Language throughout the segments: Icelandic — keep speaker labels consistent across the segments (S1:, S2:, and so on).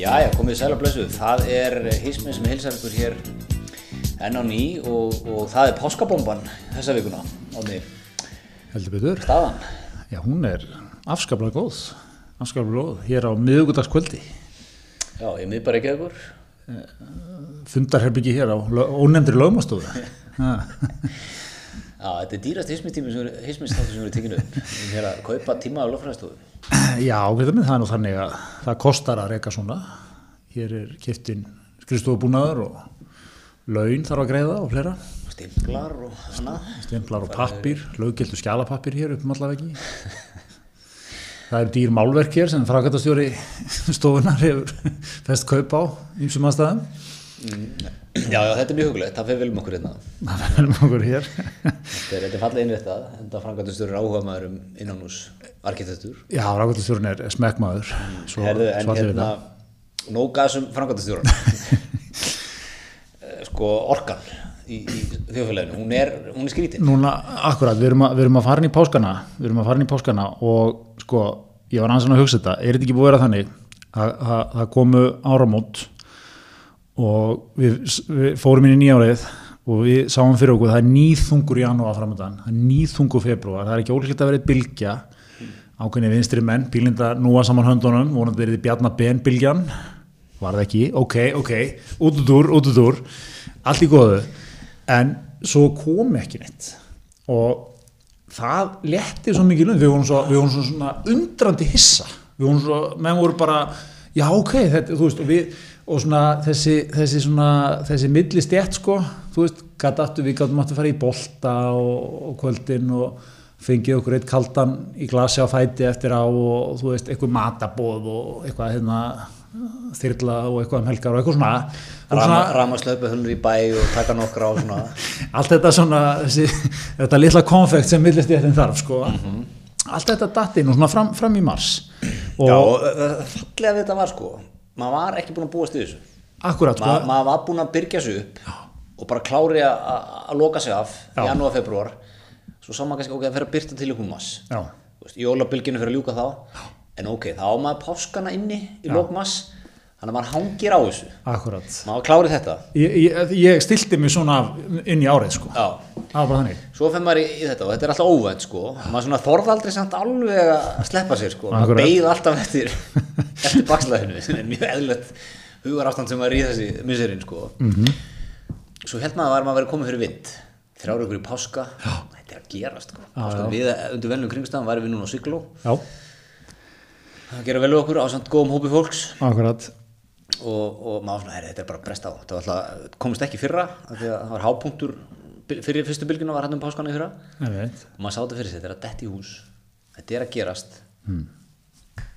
S1: Jæja, komið sæl og blessuð. Það er hismið sem hilsar ykkur hér enn á ný og, og það er páskabomban þessa vikuna. Átni,
S2: heldur betur.
S1: staðan.
S2: Já, hún er afskaplega góð, afskaplega góð, hér á miðugudagskvöldi.
S1: Já, ég mið bara ekki ykkur.
S2: Fundarherbyggi hér á ónefndri lögmastofu.
S1: Þetta er dýrast hismistími sem eru, tekinu upp. Við erum hér að kaupa tíma á lögfræðstofu.
S2: Já, við það er nú þannig að það kostar að reyka svona. Hér er kiptin skrifstofubúnaður og laun þarf að greiða og flera.
S1: Stimplar og hana.
S2: Stemplar og pappir, löggildu skjalapappir hér upp um allavegi. Það eru dýr málverk hér sem frakatastjóri stofunar hefur fest kaup á ýmsum aðstæðum.
S1: Já, já, þetta er mjög hugulegt. Það fyrir viljum okkur hérna.
S2: Það verðum okkur hér.
S1: Þetta er, þetta er fallið innréttað. Þetta frangatustur er áhuga maður um innanús arkitektur.
S2: Já, frakatastjórin er smekkmaður. Svo,
S1: Herðu, en hérna,
S2: vita.
S1: nóga þessum frangatastjórun. sko, orkan í, í þjóðfélaginu, hún er, hún er skrítin.
S2: Núna, akkurat, við erum, að, við erum að fara inn í páskana, við erum að fara inn í páskana og sko, ég var aðeins að hugsa þetta, er þetta ekki búið að vera þannig að að- það komu áramót og við, við fórum inn í nýjárið og við sáum fyrir okkur, það er nýþungur janúar framöndan, það er nýþungur februar, það er ekki ólíkt að vera bylgja, ákveðni vinstri menn, bílinda núa saman höndunum, vonandi verið bjarnar ben bylgjan, var það ekki, ok, ok, út út úr, út út úr, allt í góðu, en svo kom ekki neitt. Og það letti svo mikið lund, við vorum svo, við vorum svo undrandi hissa, við vorum svo, menn voru bara, já ok, þetta, þú veist, og við, og svona þessi, þessi þessi milli stjætt sko, þú veist, gæti aftur, við gætum aftur að fara í bolta og, og kvöldin og fengið okkur eitt kaldan í glasi á fæti eftir á og þú veist, eitthvað matabóð og eitthvað hérna þyrla og eitthvað um helgar og eitthvað svona, og svona
S1: Ramaslaupa hölur í bæ og taka nokkra á svona.
S2: allt þetta svona þessi, þetta litla konfekt sem millist ég þarf sko. Allt þetta datt inn og svona fram, fram í mars. Og
S1: Já, og uh, fallega við þetta var sko, maður var ekki búin að búast í þessu.
S2: akkurat sko
S1: Ma, maður var búin að byrgja sig upp og bara klári að- að að loka sig af
S2: Já.
S1: janúar, februar svo sá maður kannski ok, það fer að byrta til
S2: já,
S1: Þú veist, jólabylginu fyrir að ljúka þá. En ok, þá á maður páskana inni í lok mass. Þannig að maður hangir á þessu.
S2: Akkurat.
S1: Maður klárið þetta.
S2: Ég, ég, ég stilti mig svona inn í árið sko.
S1: Já.
S2: það var bara þannig.
S1: Svo fer maður í, í þetta og þetta er alltaf óvænt sko. Maður svona þorð aldrei samt alveg að sleppa sér sko. Maður
S2: Akkurat.
S1: beigð alltaf eftir eftir bakslæðinu er mjög eðlilegt hugar ástand sem er í þessi miserinn sko.
S2: Mhm.
S1: svo held maður að maður verið komið fyrir vind. Þrjára ykkur í páska. Já. þetta er að gerast sko. Páska, við undir velnum kringstæðum væri við núna á
S2: já,
S1: það gera vel við okkur á samt góðum hópi fólks.
S2: Akkurat.
S1: Og, og maður svona, þetta er bara brest á. Var alltaf, komist ekki fyrra að það var hápunktur fyrir fyrstu bylginu var hann um páskana í fyrra. Og maður sá þetta fyrir sig, þetta er að detti hús. Þetta er að gerast.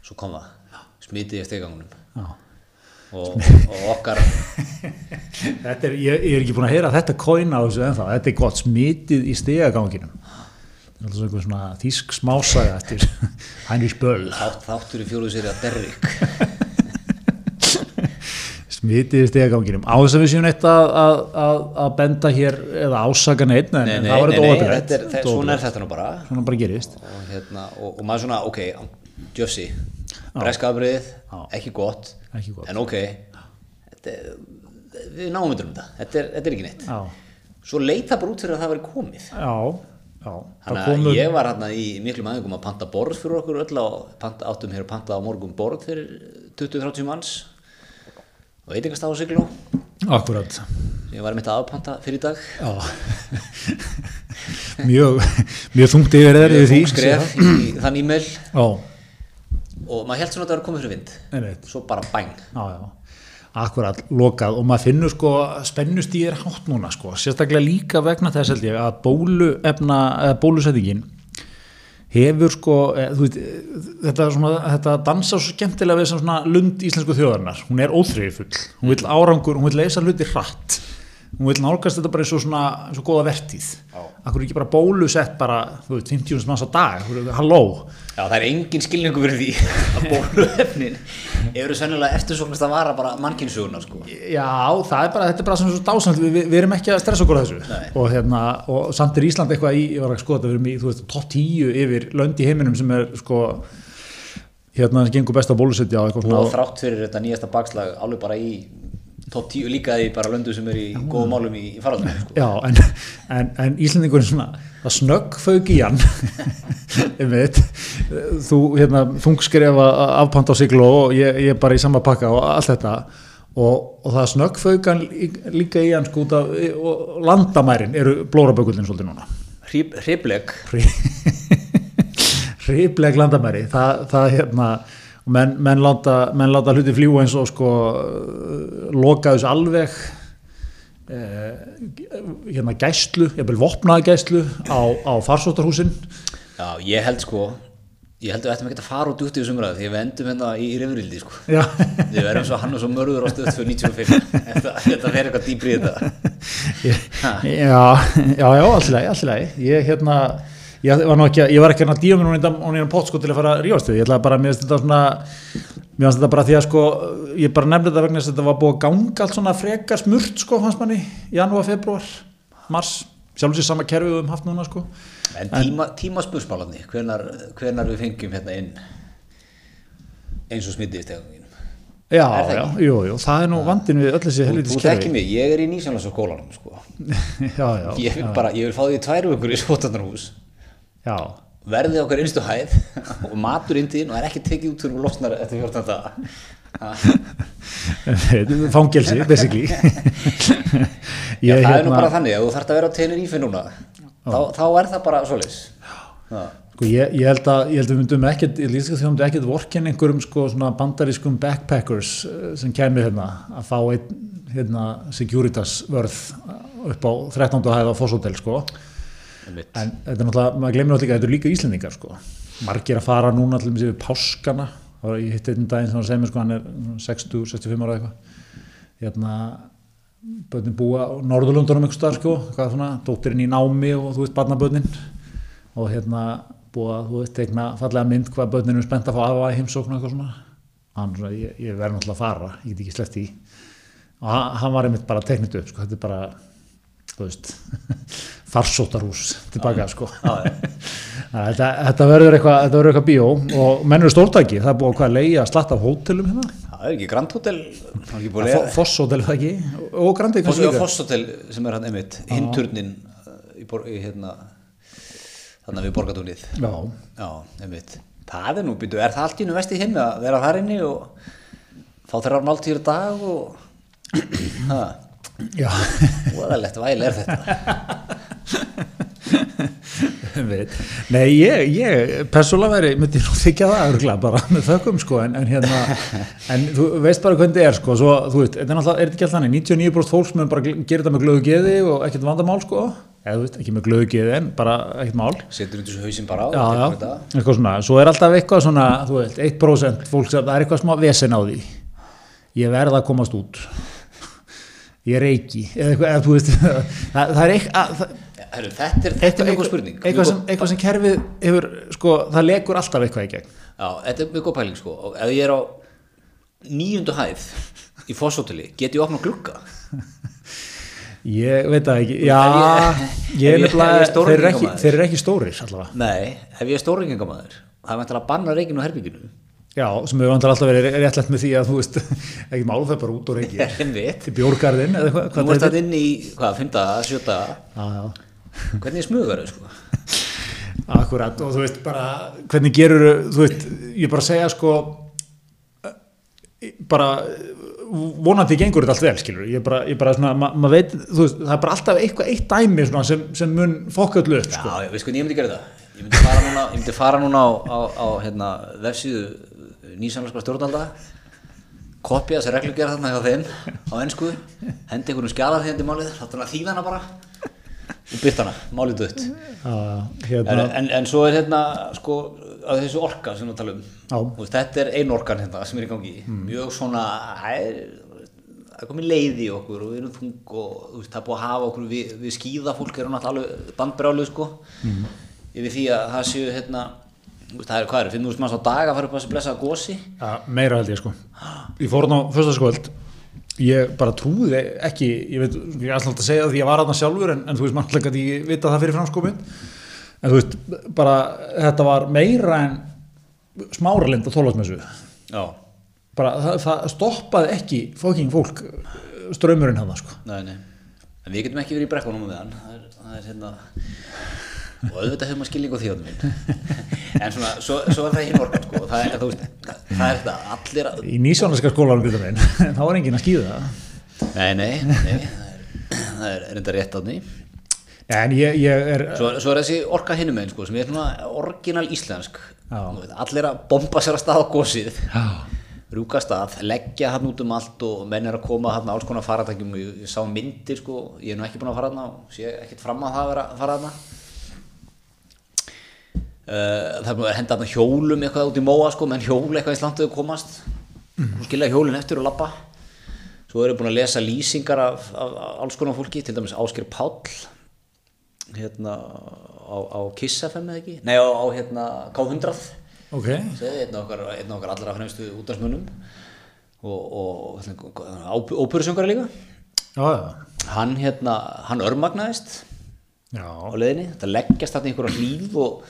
S1: Svo kom það, smitið í stegangunum og, og okkar
S2: er, ég, ég er ekki búin að heyra þetta kóina á þessu ennþá, þetta er gott smitið í stegaganginum þetta er alltaf svona einhver svona þýsk smásaga eftir Heinrich Böll.
S1: Þátt, þáttur í fjóruðu séri að Derrick.
S2: Smitið í stegaganginum á þess að við séum neitt að, að, að, að benda hér eða ásaka neitt en,
S1: nei,
S2: en
S1: nei,
S2: það var þetta óöfnilegt
S1: svona er þetta nú bara.
S2: Bara
S1: og, hérna, og, og maður svona, ok Jussi, breskabriðið
S2: Já.
S1: ekki gott,
S2: Ekki gott.
S1: en ok. Þetta, er- við náum myndur um þetta. Þetta er, þetta er ekki neitt.
S2: Já,
S1: svo leit það bara út fyrir að það veri komið.
S2: Já, já.
S1: Þannig að
S2: komu
S1: ég var hérna í miklum aðeingum að panta borð fyrir okkur öll panta, áttum hér að panta á morgun borð fyrir 20-30 manns og veitingast á Sigló
S2: akkurat
S1: ég var mitt að afpanta fyrir dag.
S2: Já. Mjög, mjög þungt yfir þeir yfir því
S1: Þung skref í þann e-mail.
S2: Já,
S1: og maður held svona að það var komið fyrir vind.
S2: Einmitt.
S1: Svo bara
S2: já, akkurat, lokað. Og maður finnur sko spennust í er hátt núna sko, sérstaklega líka vegna þess held ég að bóluefna, eða bólusettingin hefur sko, e, þú veit, þetta, svona, þetta dansa svo skemmtilega við sem svona lund íslensku þjóðarinnar, hún er óþriðifull, hún vil árangur, hún vil leysa hluti hratt, hún vil nálgast þetta bara eins og svona, eins og góða vertíð, akkur ekki bara bólusett bara, þú veit, 50 manns á dag, halló,
S1: Já, það er engin skilningu fyrir því. Að bóluefnin eru sennilega eftirsóknast að vara bara mannkynnsuguna sko.
S2: Já, það er bara, þetta er bara svona svo dásamt, við, við, við erum ekki að stressa okkur á þessu.
S1: Nei.
S2: og, hérna, og samt er Ísland eitthvað í, ég var að skoða, við erum í, þú veist, topp 10 yfir lönd í heiminum sem er sko hérna sem gengur best að bólusetja
S1: og þrátt fyrir þetta nýjasta bakslag alveg bara í top 10 líka í bara löndu sem er í góðum málum í, í faraldunum sko.
S2: Já, en, en, en Íslandingurinn svona, það snögg fauk í hann. Þú hérna þungskrefa afpant á siglu og ég, ég er bara í sama pakka og allt þetta. Og, og það snögg fauk hann líka í hann sko út af og landamærin eru blórabökullin svolítið núna.
S1: Hrib- hribleg
S2: hribleg landamæri. Það, það hérna menn, menn, láta, menn láta hluti fljú eins og sko uh, loka þessu alveg eh, hérna gæslu, ég vil vopnaða gæslu á, á farsóttarhúsin.
S1: Já, ég held sko ég held að við ættum ekki að fara út út í þessum umræðu því að við endum hérna í, í reyfrildi sko. við verðum svo hann og svo mörður á stöð fyrir 95 þetta, fer eitthvað dýbri í þetta.
S2: Já já, já, alltaf, alltaf ég hérna ég var, ekki, að- ég var ekki að díja mér hún í einu pott sko til að fara að við, ég ætlaði bara að mér finnst þetta svona mér finnst þetta bara því að sko ég bara nefndi þetta vegna þess að þetta var búið að ganga allt svona frekar smurt sko fannst manni janúar, februar, mars. Sjálfum sér sama kerfi við höfum haft núna sko.
S1: En tíma, tíma spursmálarni hvenar, hvenar við fengjum hérna inn eins og
S2: já,
S1: Er það
S2: já,
S1: ekki?
S2: jú, jú, það er nú vandin við öll þessi
S1: þú,
S2: helvitis
S1: þú þekki
S2: kerfi
S1: mig, ég er í nýsjónlands á skólanum sko.
S2: já, já,
S1: ég, vil bara, ég vil fá því tvær vikur í svotanarhús
S2: já.
S1: Verðið okkar innstu hæð og matur inn til og er ekki tekið út fyrir og losnar eftir 14 daga.
S2: Fangelsi, basically.
S1: Já, það er nú
S2: hérna-
S1: bara þannig, ef þú þarft að vera á Tenerife núna þá, þá er það bara Já.
S2: Sko ég, ég held að ég held að við myndum ekkert, ég lýst að þjóðum ekkert vorkin einhverjum sko bandarískum backpackers eh, sem kemur hérna að fá einn hérna Securitas vörð upp á 13. hæð á Fosshotel sko
S1: Einmitt.
S2: en þetta er náttúrulega, maður glemir náttúrulega þetta eru líka Íslendingar sko. Margir að fara núna allir með sér páskana. Og ég hitt einn daginn sem hann segir mér sko hann er 60, 65 ára eitthvað. Hérna börnin búa á Norðurlundunum einhvers staðar sko, hvað svona, dóttirinn í námi og þú veist barnabörnin. Og hérna búa, þú veist, tegna fallega mynd hvað börnin eru spennt að fá afa í heimsókn og eitthvað svona. Hann svona, ég, ég verð náttúrulega að fara, ég get ekki sleppt í og hann, hann var einmitt bara teknit upp sko, þetta er bara, þú veist farsóttarhús tilbaka sko. Að þetta, þetta verður eitthvað, eitthvað bíó og menn eru stórtæki, það er búið að hvað leiða slatt af hótelum hérna,
S1: það er ekki Grand Hotel það er að
S2: er það ekki? Og.
S1: Foss Hotel sem er hann einmitt hinturnin í, bor, í hérna þannig við borgatúnið
S2: Já,
S1: já, einmitt. Það er nú, býtu, er það allt í nú vesti hinn að vera þar inni og fá þeirra máltíður dag og ha,
S2: já,
S1: voðalegt væl er þetta.
S2: Nei, ég, ég persónulega væri, myndi nú þykja það örgulega bara með þökkum sko, en, en hérna en þú veist bara hvernig þetta er sko, svo, þú veit, þetta er náttúrulega, er þetta ekki alltaf þannig? 99% fólks mun bara gera þetta með glöðu geði og ekkert vandamál sko, eða þú veist, ekki með glöðu geði en bara ekkert mál.
S1: Setur undir þessu hausinn bara á
S2: já, já, eitthvað svona, svo er alltaf eitthvað svona, þú veit, 1% fólk sem það er eitthvað smá vesen á því. Ég verð að komast út. Ég reiki eða eitthvað, eða, þú veist það, það,
S1: Heru, þetta er, þetta er góð spurning.
S2: eitthvað sem, eitthvað sem kerfið hefur, sko, það lekur alltaf eitthvað í gegn.
S1: Já, þetta er mjög góð pæling sko. Og ef ég er á níundu hæð í Fosshotelli, get ég opna glugga?
S2: Ég veit það ekki, já
S1: ég-
S2: ég er
S1: er
S2: nefnilega, þeir eru ekki, eru ekki stórir allavega,
S1: Nei, ef ég er stórringingamæður það er vantilega að banna reikinu á herbygginu
S2: já, sem hefur vantar alltaf verið réttlætt með því að þú veist, ekki málu það bara út og
S1: Einmitt.
S2: til bjórgarðin
S1: Nú er þetta inn í, hvað, fymta, sjöta
S2: já, já
S1: Hvernig smugar þau sko?
S2: Akkurat og þú veist bara hvernig gerur þú veist ég bara segja sko eh, bara vonandi gengur þetta allt vel skilur ég bara, ég bara svona, ma maður veit þú veist það er bara alltaf eitthvað eitt dæmi svona sem, sem mun fokka öllu upp sko.
S1: Já, veist hvernig ég myndi gera það? Ég myndi fara núna, myndi fara núna á, á, á hérna, vefsíðu nýsamlega stjórnalda kopja þessi reglugjara þarna hjá þeim á ennsku, hendi einhvernum skjalar þegar málið, láta hana þýða hana bara og byrta hana, málið dött
S2: Já,
S1: en,
S2: hérna,
S1: en, en svo er hérna sko, að þessu orka sem við tala um. Þetta er ein orkan hérna sem er í gangi. Mjög svona það er, það er komin leið í okkur og við erum þung og veist, það er búið að hafa okkur við, við skýða fólk erum náttúrulega bandbrjálu sko. Yfir því að það séu hérna það er hvað er, 5.000 manns á dag að fara upp að blessaða gósi
S2: ja, meira held ég sko. Ég fór hann á fyrstaskvöld ég bara trúði ekki ég veit, ég er alltaf að segja það því ég var aðna sjálfur en, en þú veist, mann gæti ég vita það fyrir framskopin en þú veist, bara þetta var meira en smáralind og þólasmessu
S1: Já,
S2: bara það, það stoppaði ekki fóking fólk strömmurinn hann sko.
S1: nei, nei. En við getum ekki verið í brekkunum með hann. Það er, það er hérna og auðvitað hefur maður skilning á því minn. En svona, svo, svo er það hinn orkan sko. það er, veist, það er þetta allir að,
S2: í nýsjónarska skólanum byrja minn þá var enginn að skýða það
S1: nei, nei, nei. Það er, er reynda rétt átni
S2: en ég, ég er
S1: svo, svo er þessi orka hinum einn sko, sem er svona orginal íslensk. Veit, allir að bomba sér að stað á gósið rúka stað, leggja hann út um allt og menn er að koma hann alls konar faratækjum ég, ég sá myndir sko, ég er nú ekki búin að fara hann og sé ekkert fram að það að vera að fara hann það er að henda hjólum eitthvað út í móa sko, menn hjóla eitthvað í slantuðu komast. Og skilja hjólin eftir og lappa svo eru búin að lesa lýsingar af, af, af alls konar fólki, til dæmis Ásker Páll hérna á, á Kiss FM eða ekki, nei á, á hérna K100
S2: ok.
S1: Segði, einn af okkar, okkar allra fremstu útdagsmönnum og, og óperusöngari líka.
S2: Já, já,
S1: hann hérna, hann örmagnaðist
S2: já,
S1: á leiðinni, þetta leggjast þarna í einhverja hlýð og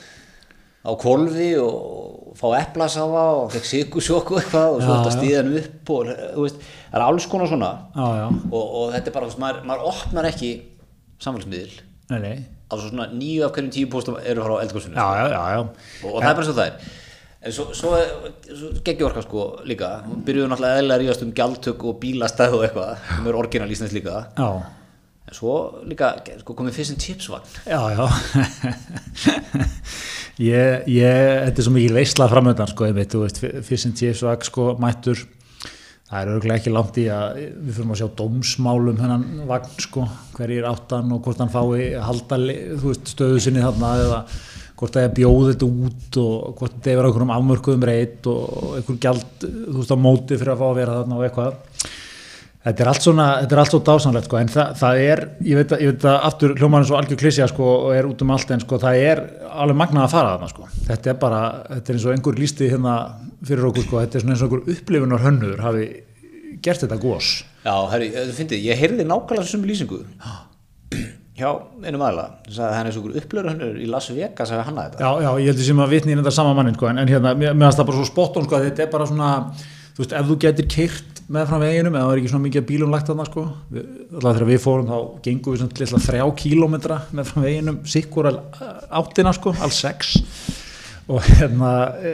S1: á kolfi og fá eplasafa og fekk sigursjóku eitthvað og svo þetta stíðan upp og veist, það er alls konar svona.
S2: Já, já.
S1: og, og þetta er bara, veist, maður, maður opnar ekki samfélagsmiðil. Á svo svona nýju af hverjum tíu póstum eru
S2: já, já, já, já.
S1: og, og það er bara svo það er. En svo, svo, svo geggi orka sko líka. Byrjuðu náttúrulega eðlilega að ríðast um gjaldtök og bílastæð og eitthvað sem er orginal íslensk líka.
S2: Já.
S1: En svo líka sko, komið fyrst en chipsvagn
S2: Já, já. Ég, ég, þetta er svo mikið veisla framöndan sko, ég veit, þú veist, fyrst sem TFSVAG sko, mættur, það er örgulega ekki langt í að við fyrir að sjá dómsmálum hennan vagn sko, hverjir áttan og hvort hann fái halda þú veist, stöðu sinni þarna eða hvort það er bjóð þetta út og hvort þetta er einhverjum afmörkuðum reyt og einhver gjald, þú veist, á móti fyrir að fá að vera þarna og eitthvað Þetta er allt svona, þetta er allt svo dásanlegt sko, en það, það er, ég veit að, ég veit að aftur hljómaður svo algjör klísja sko og er út um allt en sko það er alveg magnað að fara þarna sko. Þetta er bara, þetta er eins og einhver lísti hérna fyrir okkur sko, þetta er svona eins og einhver upplifunar hönnur hafi gert þetta gós.
S1: já, herri, þú fyndið, ég heyrði nákvæmlega þessum lýsingu hjá einum aðla hann er svo upplöru hann í Las Vegas að hanna þetta
S2: Já, já, ég heldur sem að vitni í þetta sama mannin sko, en, en hérna, mér finnst það bara svo spotton með frá veginum, eða það er ekki svona mikið bílum lagt þarna sko, alltaf þegar við fórum þá gengum við svona þrjá kílómetra með frá veginum, sikkur áttina sko, alls sex. Og hérna e,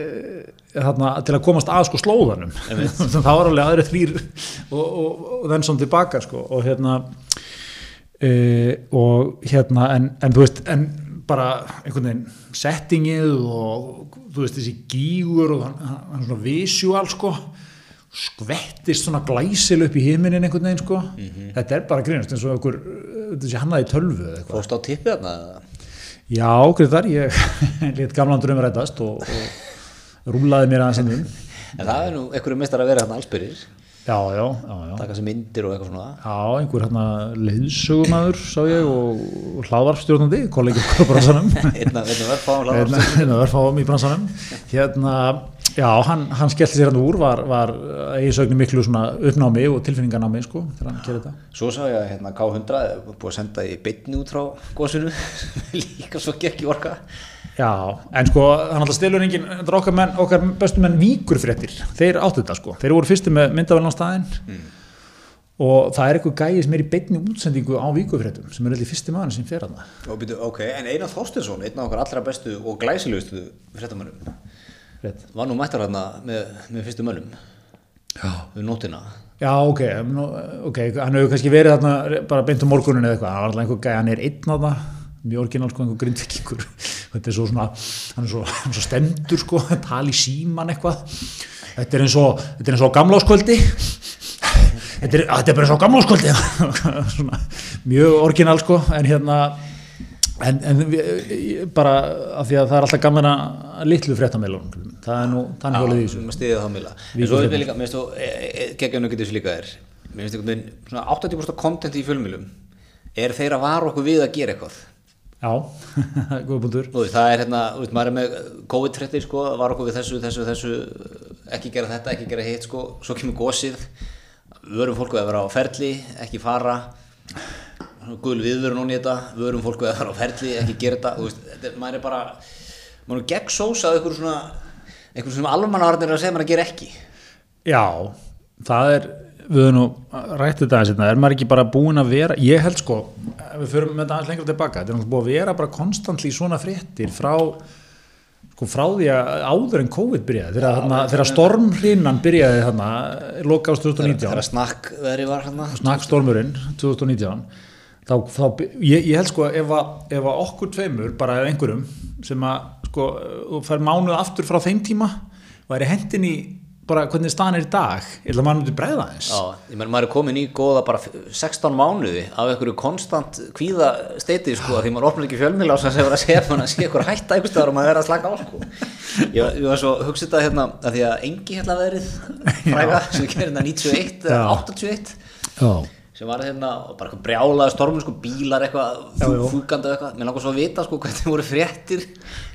S2: þarna, til að komast að sko slóðanum. Þá var alveg aðri þrýr og, og, og þenn som tilbaka sko. Og hérna e, og hérna en, en þú veist, en bara einhvern veginn settingið og þú veist þessi gígur og hann, hann svona visual sko skvettist svona glæsil upp í himinin einhvern veginn sko. Þetta er bara grínast eins og einhver þessi hannaði tölvu eða eitthvað.
S1: Fórst á tippið þarna
S2: já, greiðar, ég lit gamlan drömmur rættast og, og rúlaði mér aðeins
S1: en það er nú einhverju mistar að vera þarna allsbyrjir
S2: já, já, já, já.
S1: Taka sér myndir og eitthvað svona.
S2: Já, einhver hérna leiðsögumæður sá ég og, og hlaðvarpstjórnandi, kollegi okkur á bransanum
S1: einna, einna verð fáum
S2: hérna
S1: hlaðvarp
S2: hérna verðfáum í bransanum hérna, já, hann, hann skellti sér hann úr var, var eigi sögni miklu svona uppnámi og tilfinningarnámi sko, þegar hann gerir þetta.
S1: Svo sá ég að hérna, K100 er búið að senda í beinni út frá góðsunu líka svo gekk í orka.
S2: Já, en sko, hann alltaf stilur engin þetta er okkar, menn, okkar bestu menn víkur fréttir þeir áttu þetta sko, þeir voru fyrstu með myndaveln á staðinn. Og það er eitthvað gæði sem er í beinni útsendingu á víkufréttum sem er eitthvað fyrsti maður sem fer að
S1: byrju, ok, en Einar Þorstinsson einn af okkar allra bestu og glæsilegustu fréttamönnum
S2: það
S1: var nú mættar hérna með, með fyrstu mönnum? Við nótina
S2: Já, ok, nú, ok, hann hefur kannski verið þarna bara beint um morgunin eða eitthvað, hann var alltaf einhver gæði, hann er einn á það, mjög orginal sko, einhver grindvikingur, þetta er svo svona, hann er svo, hann er svo stendur sko, tali síman eitthvað, þetta er eins og, þetta er eins og gamláskvöldi, þetta er, þetta er bara eins og gamláskvöldi, svona, mjög orginal sko, en hérna, en, en við- bara af því að það er alltaf gaman að litlu fréttamælun, það er nú, þannig hólið í þessu.
S1: maður stiðið þá mila en svo er við líka, mér finnst þú geggjum ekki þessu líka er mér finnst einhvern veginn, svona 80% content í fjölmjölum er þeir að vara okkur við að gera eitthvað.
S2: Já, góða búndur.
S1: Þú veist, það er hérna, þú veist, maður er með COVID-30 sko, var okkur við þessu, þessu, þessu ekki gera þetta, ekki gera hitt sko svo kemur gósið vörum á guðl viðvörun onni þetta. Vörum fólku að vera á ferli, ekki gera þetta. Þú veist, þetta, er- maður er bara maður er gegn sósa að ykkur svona einhvern sem almannavarnir er að segja maður að gera ekki.
S2: Já, það er við höfum nú rætt þetta aðeins hérna, er maður ekki bara búin að vera, ég held sko við förum með þetta aðeins lengra tilbaka. Þetta er náttúrulega búin að vera bara konstantli svona fréttir frá sko frá því að áður en COVID byrjaði þegar, þarna, þegar stormhrinnan byrjaði þarna loka ást 2019
S1: þegar snakk veðri var hérna
S2: snakkstormurinn 2019 þá, þá ég, ég held sko ef að, ef að okkur tveimur, bara eða einhverjum sem að sko, þú fær mánuð aftur frá þeim tíma væri hendin í bara hvernig staðan er í dag. Að maður myndi bregða eins
S1: Já, ég menn maður er komin í góða bara 16 mánuði af einhverju konstant kvíða steiti sko því maður opnar ekki fjölmjöla og sem að segja að sé eitthvað hætta einhvers staðar og maður er að slaka á sko. Ég, ég var svo hugsið þetta hérna að því að engi hérna verið fræga sem gerum hérna 91 eða
S2: Já.
S1: 81
S2: Já,
S1: sem var hérna og bara eitthvað brjálaði stormur sko bílar eitthvað
S2: Já, já.
S1: fúkandi eitthvað. Mér langar svo að vita sko hvernig voru fréttir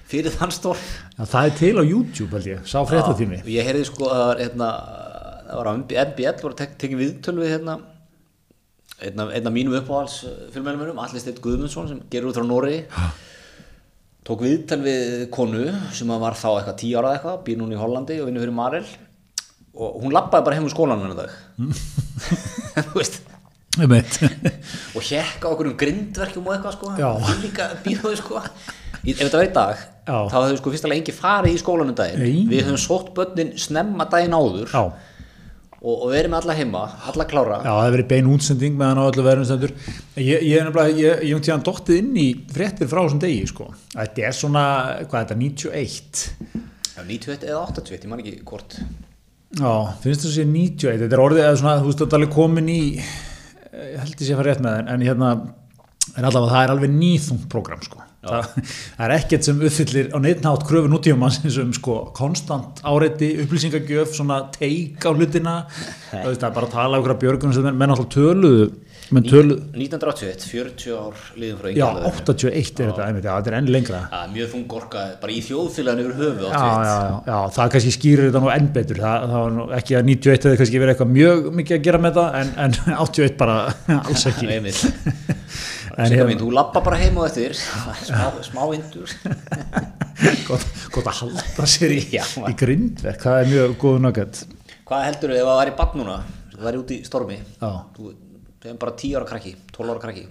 S1: fyrir þann storm.
S2: Já, það er til á YouTube held ég, sá fréttatími.
S1: Og ég heyrði sko að hérna, það var á MBL voru tek, tekið viðtöl við hérna einn af, einn af mínum uppáhals fyrirmælumönum, Alli Steinn Guðmundsson sem gerur út frá Nóri tók viðtöl við konu sem var þá eitthvað tíu ára eitthvað, býr núna í Hollandi og vinnur fyrir Marel. Og hún lappaði bara heim úr skólanum hennar dag. Þú veist og hjekka okkur um grindverkjum og eitthvað sko.
S2: Já.
S1: hún líka býðuði sko. Ef þetta var í dag
S2: Já.
S1: þá hefðu sko fyrst alveg engi farið í skólanum daginn.
S2: Nei.
S1: við höfum sótt börnin snemma daginn áður
S2: Já,
S1: og, og verið með alla heima, alla klára.
S2: Já, það hefur verið bein útsending meðan á öllu verðum stendur. Ég, er nefnilega, ég, hef tíðan dottið inn í fréttir frá þessum degi, sko. Þetta er svona, hvað er þetta, 91
S1: Já, 91 eða 81, ég man ekki hvort.
S2: Já, finnst þessi 91 Þetta er orðið, eða svona, þú veist, þetta er alveg komin í ég held ég sé að fara rétt með það en hérna, en allavega það er alveg nýþungt program, sko. Það, það er ekkert sem uppfyllir á neittnátt kröfu nútíumannsins um sko konstant áreiti, upplýsingagjöf svona teik á hlutina. Það er bara að tala okkur að björgunum sem menn alltaf töluðu töluðu,
S1: 1981, 40 ár liðum frá
S2: já,
S1: Engjallaður
S2: 81 er þetta, einmitt, já, þetta er enn lengra.
S1: Já, mjög þung gorka, bara í þjóðfélaginu yfir höfu
S2: já, já, já, það kannski skýrir þetta nú enn betur, það, það var nú ekki að 91 hefði kannski verið eitthvað mjög mikið að gera með það en, en 81 bara alls ekki.
S1: Sigga
S2: hérna-
S1: þú lappa bara heim og eftir. Smá, vindur.
S2: Gott, að halda sér í, í grindverk, það er mjög góð nögget
S1: Hvað heldur ef það væri bann núna? Það væri út í stormi. Þú þegar bara 10 ára krakki 12 ára krakki.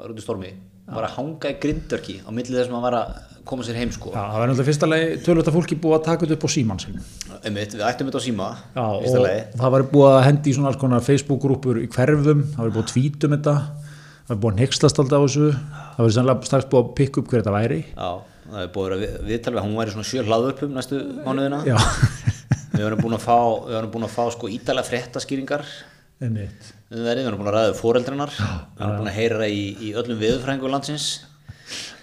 S1: Var út í stormi. Var að hanga í grindverki á milli þess að maður var að koma sér heim sko.
S2: Já, það var náttúrulega fyrsta lagi tölvöld að fólki búið að taka þetta upp á síman sinn.
S1: Einmitt, við ættum þetta á síma
S2: Já, og
S1: lagi.
S2: það var búið að hendi í svona alls konar Facebook-grúpur í hverfum, það var búið að tvítum þetta, það var búið að nexlast alltaf á þessu, það var sannlega strax búið að pikka upp hver þetta væri.
S1: Já, það er búið að vera við- viðtal við að hún væri svona sjö hlaðupum næstu mánuðina. Við erum búin að fá, búin að fá sko ítalega fréttaskýringar
S2: einmitt.
S1: við erum búin að ræða fóreldrinnar við erum búin að heyra í, í öllum viðfræðingum landsins.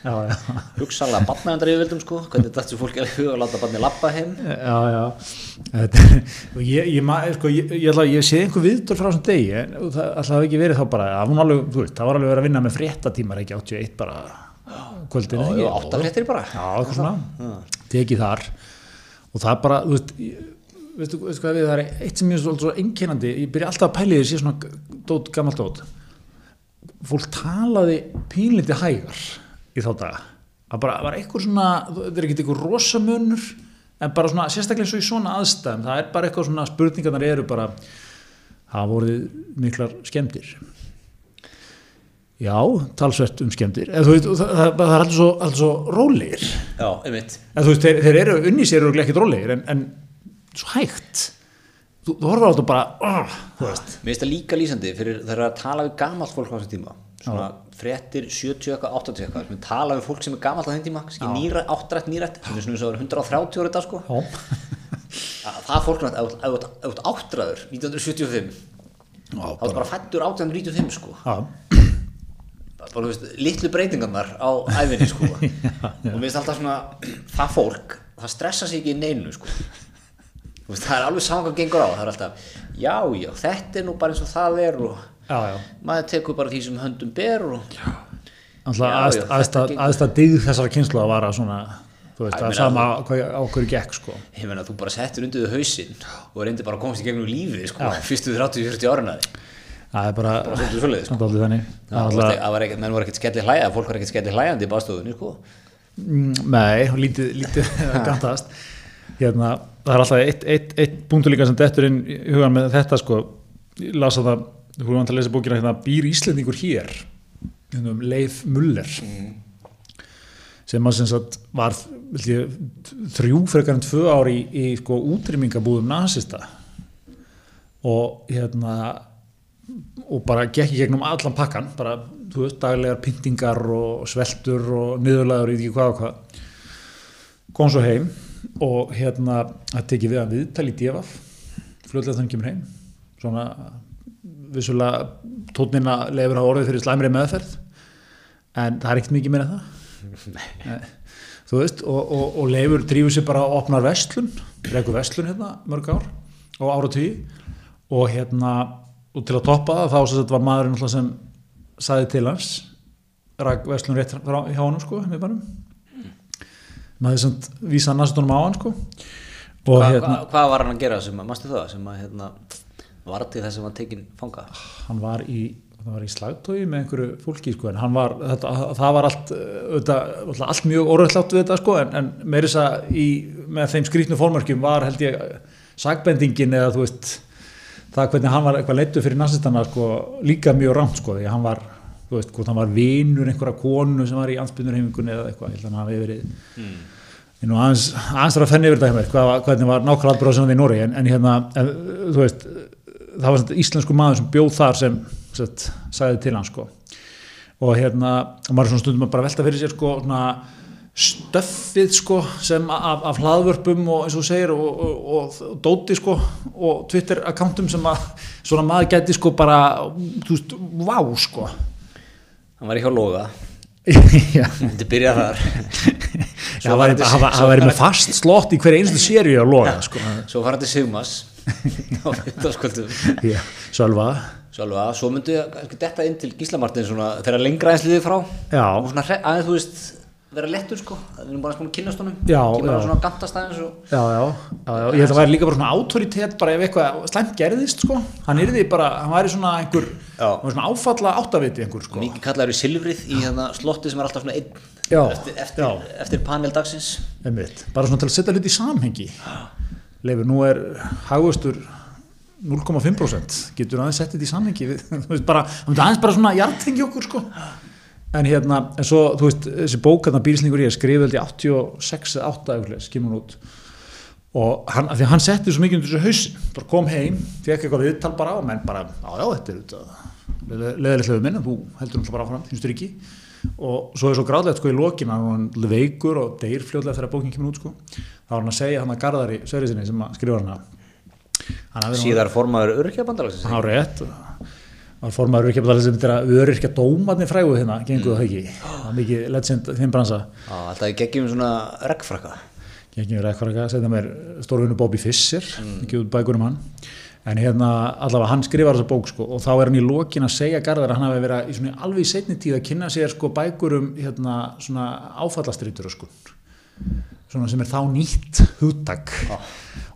S1: Hugsalega batnaðandar yfirvöldum sko. Hvernig þetta alveg huga að láta batni lappa heim?
S2: Já, já. Þetta, er- ég, ég, sko, ég, ég, sé einhver viðdór frá þessum degi, það alltaf hafi ekki verið þá bara, það alveg, veist, það var alveg verið að vinna með fréttatímar, ekki 81 bara kvöldinu,
S1: og
S2: ekki?
S1: átta fréttir bara.
S2: Já, svona, tekið þar. Og það er bara, þú veist veistu, veistu hvað við, það er eitt sem ég er svo, svo einkennandi, ég byrja alltaf að pæli því sé svona dót, gammalt dót. Fólk talaði pínlítið hægar í þá daga. Það bara var eitthvað svona, þetta er ekki eitthvað rosamunur, en bara svona sérstaklega eins og í svona aðstæðum, það er bara eitthvað svona spurningarnar eru bara það voruð miklar skemmtir já, talsvert um skemmtir en þú veit, það, það, það er alltaf svo, svo rólegir. En þú veist, þeir, þeir eru unni sér eru ekki rólegir en, en svo hægt. Þú, þú horfður á þetta bara oh, þú veist,
S1: mér finnst það líka lýsandi fyrir þegar að tala við gamalt fólk á þessum tíma. Svona fréttir 70 eitthvað, 80 eitthvað sem tala við fólk sem er gamalt á þeim tíma nýra, áttrætt nýrætt sem er svona og það er 130 ára þetta sko. Það er fólk þú ert áttræður 1975
S2: já,
S1: þá er bara fættur 1895 sko.
S2: Já,
S1: bara, veist, litlu breytingarnar á æfinni sko. Og mér finnst alltaf svona það fólk, það stressa sig ekki í neinu sko veist, það er alveg saman hvað gengur á það er alltaf, já, já, þetta er nú bara eins og það er og
S2: já, já.
S1: maður tekur bara því sem höndum ber og Já, já,
S2: aðstæð digð þessara kynslu að vara svona þú veist,
S1: Æ,
S2: að
S1: meina,
S2: sama á hverju gekk sko.
S1: Ég meina, þú bara settur undir þau hausinn og reyndir bara að komast í gegnum lífið sko, fyrstu 30-40 ára því
S2: það er bara,
S1: bara svolítið sko.
S2: þannig. Það er
S1: það menn voru ekkert skelli hlæja fólk var ekkert skelli hlæjandi í baðstofunni sko.
S2: mm, nei, lítið, lítið gantast hérna, það er alltaf eitt, eitt, eitt punktu líka sem dettur inn í hugan með þetta sko, ég las að það þú erum að lesa bókina hérna, býr Íslendingur hér? Hérna, um Leif Muller sem að sem sagt var ég, þrjú frekar en tvö ári í, í sko, útrymmingabúðum nazista og hérna og bara gekk í gegnum allan pakkan. Bara, þú veist, daglegar pyntingar og sveltur og niðurlaður í því hvað og hvað. Kom svo heim og hérna það tekið við að viðtali í djefaf fljóðlega þannig kemur heim svona vissulega tónina lefur á orðið fyrir slæmri meðferð en það er ekkert mikið meira en það. Nei. þú veist og, og, og lefur drífur sér bara og opnar vestlun rekur vestlun hérna mörg ár og ára tíu. Og hérna og til að toppa það þá var maðurinn sem saði til hans rak vestlun rétt frá hjá honum sko með bannum maður sem vísa næstunum á hann sko og
S1: Hva,
S2: hérna
S1: hva, hvað var hann að gera sem að, mástu það, sem að hérna, var til þess að hann tekin fanga?
S2: hann var í, hann var í slagtói með einhverju fólki sko en hann var, þetta, það var allt, auðvitað, allt, mjög orðslátt við þetta sko en, en meirins að í, með þeim skrýtnu fórmörkjum var held ég sagbendingin eða þú veist það hvernig hann var eitthvað leittu fyrir nazistana sko líka mjög rámt sko því að hann var, þú veist, hvort hann var vinur einhverja konu sem var í ansbyrnurheimingunni eða eitthvað, ég held að hann hafi verið mm. Nú, aðeins, aðeins þarf að fenni yfir þetta hjá mér hvað, hvernig var nákvæmlega það í Nóri en, en hérna, en, þú veist það var svona íslensku maður sem bjóð þar sem sett, sagði til hann sko. og hérna, og maður er svona stundum að bara velta fyrir sér sko, svona, stöffið sko, sem af, af hlaðvörpum og eins og segir og, og, og, dóti sko, og Twitter accountum sem að svona maður geti sko bara, þú veist, vá sko
S1: Hann var í hjá Loga,
S2: Já,
S1: þetta byrjað þar.
S2: Það var væri með fast slott í hverja einstu séri að loga sko.
S1: Svo var til Sigmas á
S2: Sölva.
S1: Sjálfa, svo myndu detta inn til Gísla Martin svona, þegar lengra eins liðið frá.
S2: Já.
S1: og svona aðeins, þú veist, vera lettur sko. Við erum bara svona að kynast honum.
S2: Já,
S1: kemur hann svona gantast aðeins og
S2: Já, já, já, já, ég held að það væri líka bara svona autoritet bara ef eitthvað slæmt gerðist sko. Hann yrði bara, hann væri svona einhver
S1: Já.
S2: hann var svona áfalla áttaviti einhver sko.
S1: Mikið kallaður í silfrið í hérna slotti sem er alltaf svona einn
S2: Já,
S1: eftir, eftir, eftir panel dagsins.
S2: Einmitt, bara svona til að setja hluti í samhengi. Leifur, nú er hagvöstur 0,5% getur aðeins sett þetta í samhengi við, þú veist, bara, aðeins bara svona hjartengi okkur sko en hérna, en svo, þú veist, þessi bók hérna bílsningur ég skrifið held ég 86 eða 8 eitthvað, skimur út. Og hann, því að hann setti svo mikið undir þessu hausin, bara kom heim fekk eitthvað viðtal bara og menn bara, já já, þetta er leðilegt lögum minn, þú heldur náttúrulega bara áfram, þín styrki og svo er svo gráðlegt sko í lokin hann var hann veikur og deyr fljóðlega þegar bókin kemur út sko, þá var hann að segja hann að Garðari Sverrisinni sem að skrifa hana. Hann nú-
S1: síðar formaður örkjabandalagsins
S2: hann á rétt var formaður örkjabdalir sem þetta öryrkja dómarnir frægu hérna, gengur það ekki? Það er mikið legend þeim bransa.
S1: Já, alltaf ég geggjum svona
S2: eitthvað ekki að segja mér stórvinu Bobby Fischer, ekki út bækur um hann. En hérna allavega hann skrifar þessa bók sko og þá er hann í lokin að segja Garðar að hann hafi verið í svona alveg í setni tíð að kynna sér sko bækur um hérna svona áfallastritur sko. Svona sem er þá nýtt hugtak.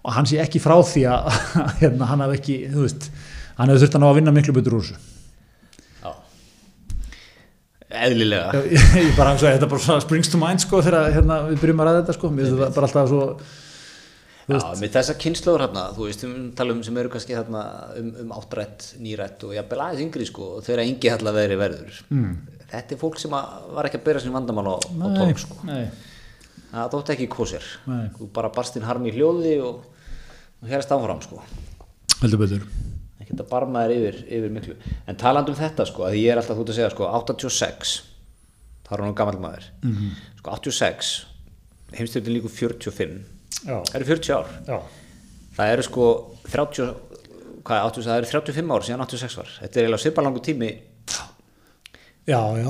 S2: Og hann sé ekki frá því að hérna hann hafi ekki, þú veist hann hefur þurft að ná að vinna miklu betur úr þessu
S1: eðlilega
S2: ég, bara, svo, þetta bara springs to mind sko þegar hérna, við byrjum að ræða þetta sko mér finnst þetta bara alltaf svo
S1: Já, með þessa kynnslóður hérna, þú veist, tala um sem eru kannski hérna um, um áttrætt, nýrætt og jafnvel aðeins yngri sko og þeirra yngi hérna veri verður. Mm. Þetta er fólk sem að var ekki að byrja sín vandamál á, á tólk sko.
S2: nei,
S1: Það þótti ekki kosir.
S2: Nei.
S1: Þú bara barst inn harmi í hljóði og, og hérst áfram sko.
S2: heldur betur
S1: Ekki þetta barma þér yfir, yfir miklu. En talandi um þetta sko, að ég er alltaf þú að segja sko, 86, það er hann gammal maður.
S2: Mhm.
S1: -hmm. Sko 86, heimstöldin líku 45,
S2: já,
S1: það eru 40 ár.
S2: já,
S1: Það eru sko 30, hvað, 80, það eru 35 ár síðan 86 var. Þetta er eiginlega svipalangu tími,
S2: já, já.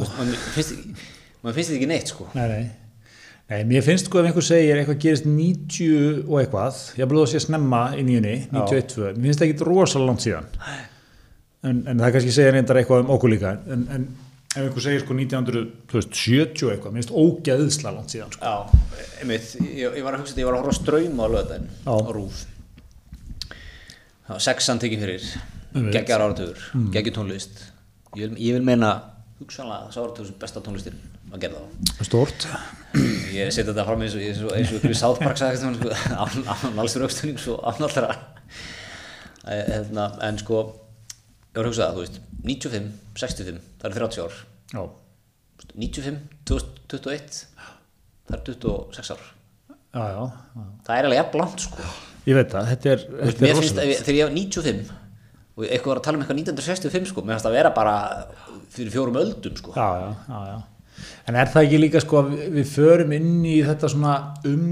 S1: man finnst þetta ekki neitt sko.
S2: Nei, nei. Nei, mér finnst sko ef einhver segir eitthvað gerist 90 og eitthvað, ég bleið að sé snemma í nýjunni, 91, mér finnst það ekki rosalega langt síðan. En, en það kannski segir reyndar eitthvað um okkur líka, en, en ef einhver segir sko 1970 eitthvað, mér finnst ógeðsla langt síðan. Sko.
S1: Já, einmitt, ég, ég var að hugsa þetta, ég var að horfa á ströym á löðin,
S2: Já.
S1: á rúf. Já, sexan tekið fyrir, geggjar áratugur, mm. geggjar tónlist. Ég vil, ég vil meina hugsanlega þessi áratugur sem besta tónlistin að gera það.
S2: Stort.
S1: ég seti þetta fram eins og eins og, eins og ykkur í South Park sagði án, alls raukstunning svo án allra hérna, en sko ég var að hugsa það, þú veist 95, 65, það er 30 ár
S2: já,
S1: 95, 2021 það er 26 ár
S2: já, já, já.
S1: það er alveg jafn langt sko
S2: ég veit það, þetta er, þetta er
S1: finnst, þegar ég var 95 og eitthvað var að tala um eitthvað 1965 sko, mér finnst það vera bara fyrir fjórum öldum sko
S2: já, já, já, já. En er það ekki líka sko að við, förum inn í þetta svona um,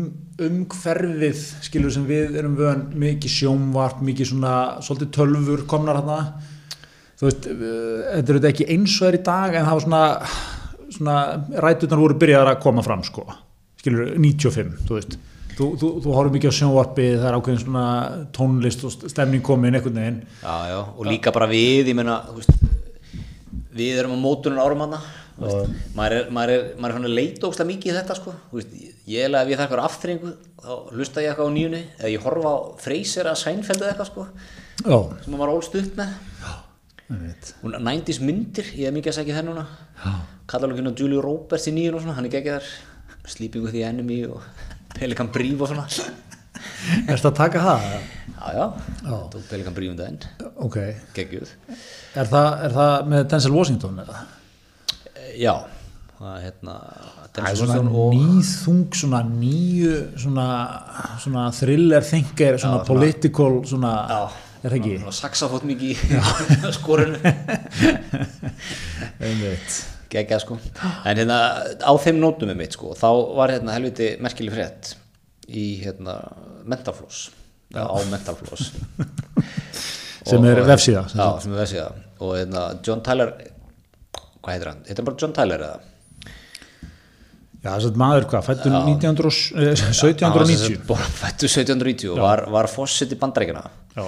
S2: umhverfið skilur sem við erum vön mikið sjónvarp, mikið svona svolítið tölfur komnar hérna þú veist, uh, þetta er auðvitað ekki eins og er í dag en það var svona, svona rætunar voru byrjaðar að koma fram sko, skilur 95, þú veist. Þú, þú, þú horfum mikið á sjónvarpi, það er ákveðin svona tónlist og stemning komin einhvern veginn.
S1: Já, já, og líka bara við, ég meina þú veist, við erum á mótunin árum hana maður er, maður er, maður er svona leitókslega mikið í þetta sko. Veist, ég er ef ég þarf eitthvað afþringu þá hlusta ég eitthvað á nýjunni. Eða ég horfa á Freyser að Seinfeld eða eitthvað sko
S2: Já,
S1: sem maður ólst upp með. Og 90s myndir, ég er mikið að segja það núna. Kallar alveg hérna Julie Roberts í nýjun og svona, hann er geggið þar Sleeping with the Enemy og Pelikan Brief og svona.
S2: Erstu að taka það?
S1: já, já, tók Pelikan Brief um daginn.
S2: Ok,
S1: geggjuð.
S2: Er það, er það með Denzel Washington eða?
S1: Já, það er hérna
S2: Það er svona nýþung, svona nýju, svona, svona thriller thinker, svona
S1: Já,
S2: political, svona,
S1: já,
S2: er ekki?
S1: svona saxafótt mikið í skorinu. Geggjað sko. En hérna á þeim nótum með mitt sko þá var hérna helviti merkileg frétt í hérna mentalfloss. Já. á
S2: er
S1: já, sem er vefsíða. Og hérna John Tyler hvað heitir hann, heitir hann bara John Tyler eða?
S2: Já, þess að maður hvað, fættur 1900 eh,
S1: Hann var sem
S2: 1790.
S1: sagt bara fættu 1790 og var, var fósitt í bandarækina
S2: Já,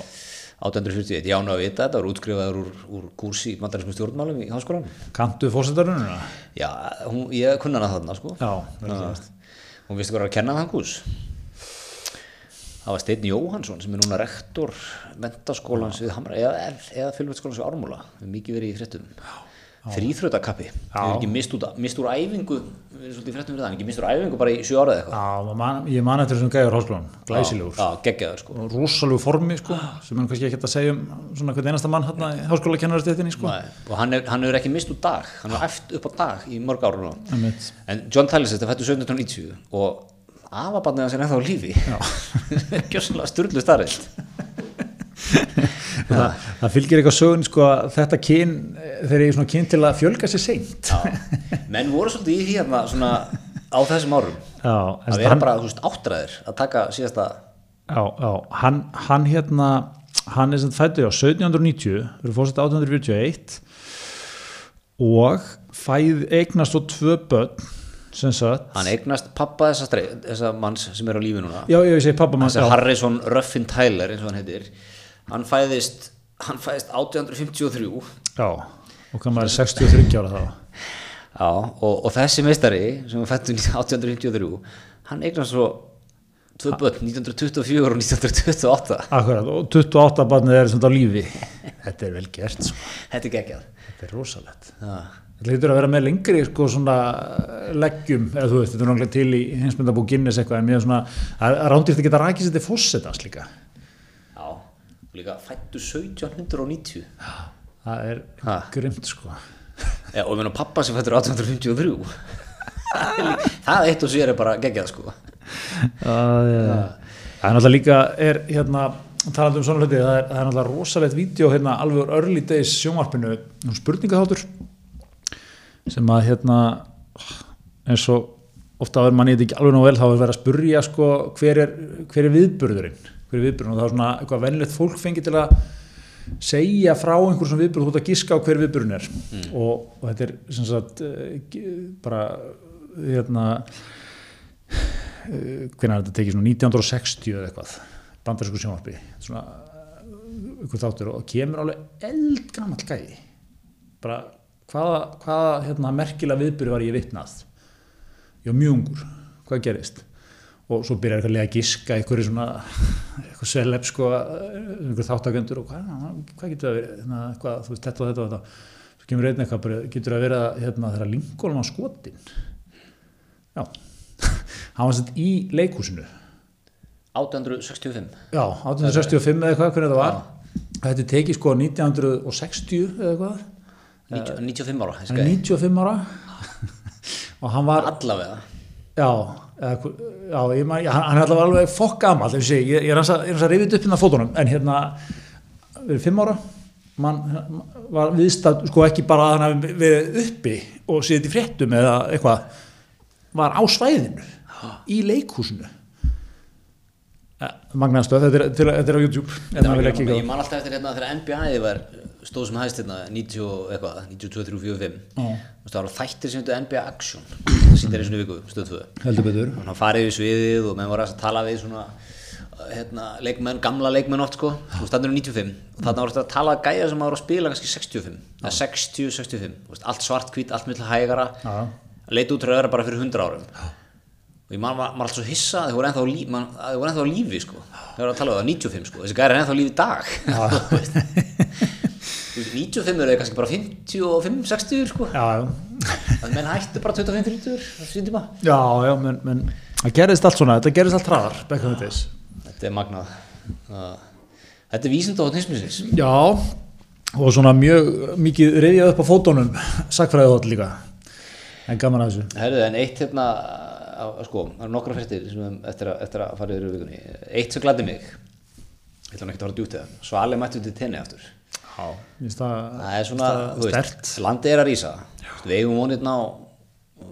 S1: 1841, ég án að vita þetta var útskrifaður úr, úr kúrsi í bandaræskum stjórnmálum í háskólan
S2: kantu fórsetarununa?
S1: já, hún, ég kunna hana þarna sko.
S2: Já,
S1: Já. hún vissi hvað að kenna þann kús? Það var Steinn Jóhansson sem er núna rektor mentaskólans við Hamra eða, eða fylgveittskólans við Ármúla. Við mikið verið í fréttum þrýþrjótakappi hefur ekki mist, út, mist úr æfingu við erum svolítið í fréttum við það, hann ekki mist úr æfingu bara í sjö ára eða eitthvað.
S2: Já, man, ég man eftir þessum gæður háskólan, glæsilegur.
S1: já, geggjaður sko.
S2: Rosalegu formi, sko, sem er kannski ekki að segja um svona hvern einasta mann hérna í háskóla kennarastéttinni, sko.
S1: Nei, og hann, hann hefur ekki mist úr dag. Hann hefur æft upp á dag í mörg ára
S2: Einmitt.
S1: en John Tyler þetta fættu 1790 og afabarnið hans er ennþá lífi. Gjössalega sturlu starrið
S2: það, það fylgir eitthvað sögun sko að þetta kyn þeir eru svona kyn til að fjölga sér seint.
S1: Menn voru svolítið í því hérna svona á þessum árum.
S2: Já,
S1: að vera bara, þú veist, áttræðir að taka síðasta
S2: já, já, hann, hann hérna hann er sem fættur á 1790 verður fórsett 1841 og fæð eignast svo tvö börn
S1: hann eignast pappa þessa, þessa manns sem er á lífi núna.
S2: Já, ég segi pappa mann
S1: þessi Harrison Ruffin Tyler eins og hann heitir hann fæðist hann fæðist 1853
S2: já, og maður er 63 ára þá.
S1: Já, og, og þessi meistari sem var fættur 1853 hann eignast svo tvö börn 1924 og 1928
S2: akkurat, og 28 barnið er svona á lífi. Þetta er vel gert sko.
S1: þetta er geggjað.
S2: Þetta er rosalegt.
S1: Já.
S2: Þetta lítur að vera með lengri sko svona leggjum, eða þú veist, þetta er náttúrulega til í hinsmyndabú Guinness eitthvað, en mér er svona rándýrt að geta rækist þetta fórsetans líka.
S1: Líka fættu 1790
S2: Það er
S1: Ha.
S2: grimt sko.
S1: Já, og ég meina pappa sem fættur 1853 það eitt og sér er bara geggjað sko.
S2: Það er náttúrulega líka, er hérna, talandi um svona hluti, það er, það er náttúrulega rosalegt vídeo hérna alveg early days sjónvarpinu, um spurningaþáttur, sem að hérna, eins og ofta verður manni þetta ekki alveg nóg vel, þá er verið að spurja sko hver er, hver er viðburðurinn, hver er viðburðurinn og það er svona eitthvað venlegt fólk fengið til að segja frá einhver svona viðburð, þú ert að giska á hver viðburðurinn er. Og, og þetta er sem sagt eh, bara hérna hvernig er þetta tekið svona 1960 eða eitthvað bandarísku sjónvarpi svona ykkur þáttur og kemur alveg eldgamall gæði bara hvaða, hvaða hérna, merkilega viðbyrði var ég vitnað? Ég var mjög ungur, hvað gerist og svo byrjar eitthvað að giska einhverju svona eitthvað seleb sko einhver þáttakendur og hvað, hvað getur það verið? Hérna, hvað, þú veist þetta og þetta og þetta. Svo kemur einn eitthvað bara, getur það að hérna, þeirra Lincoln á skotin já. Hann var sett í leikhúsinu.
S1: 1865
S2: já, 1865 eða eitthvað, hvernig þetta var. Þetta tekið sko 1960 eða eitthvað.
S1: 90, 95 ára ég
S2: hann er
S1: skal-
S2: 95 ára. Og hann var
S1: allavega.
S2: Já, eða, já ég man, hann, hann er allavega alveg fokk gamall ég, ég, er hans að, að rifið upp hérna fótunum. En hérna, við 5 ára. Mann var viðstætt sko ekki bara að hann hafi verið uppi og séð í fréttum eða eitthvað. Var á svæðinu í leikhúsinu. Magnaðstöð, þetta, þetta, er- er á YouTube vil ekki
S1: ég man alltaf eftir hérna þegar NBA var stóð sem hægst hérna 90 og eitthvað, 92, 3, 4, 5
S2: Já.
S1: það var þættir sem þetta NBA Action. Það sýndir einu svona viku, stöð 2
S2: heldur betur.
S1: Og hann farið við sviðið og menn voru að tala við svona hérna, leikmenn, gamla leikmenn oft sko. Og þannig er 95 og þannig voru að tala gæja sem voru að spila kannski 65 eða 60, 65, Þú veist, allt svart hvít, allt milli hægara.
S2: Já.
S1: leit út vera bara fyrir 100 árum. Og ég man, maður alltaf svo hissa að þau voru ennþá á lífi, sko. Þau voru að tala um það 95 sko, þessi gæri er ennþá lífi dag Þú veist. Þú veist, 95 eru kannski bara 55, 60 sko.
S2: Já, já,
S1: að menn hættu bara 25, 30 það sýndi maður
S2: já, já menn, menn það gerist allt svona, þetta gerist allt hraðar days.
S1: Þetta er magnað. Það- Þetta er vísinda á nýsmisins
S2: Já, og svona mjög mikið reyðjað upp á fótónum sakfræðið hótt líka. En gaman að þessu.
S1: Herðu, en eitt hérna sko, það eru nokkra við- eftir að, eftir að fara yfir vikunni. Eitt sem gladdi mig Ég ætla ekki að fara djúpt eða Svali mætti til tenni aftur
S2: það,
S1: Það er svona, veist, landið er að rísa. Við eigum vonirna og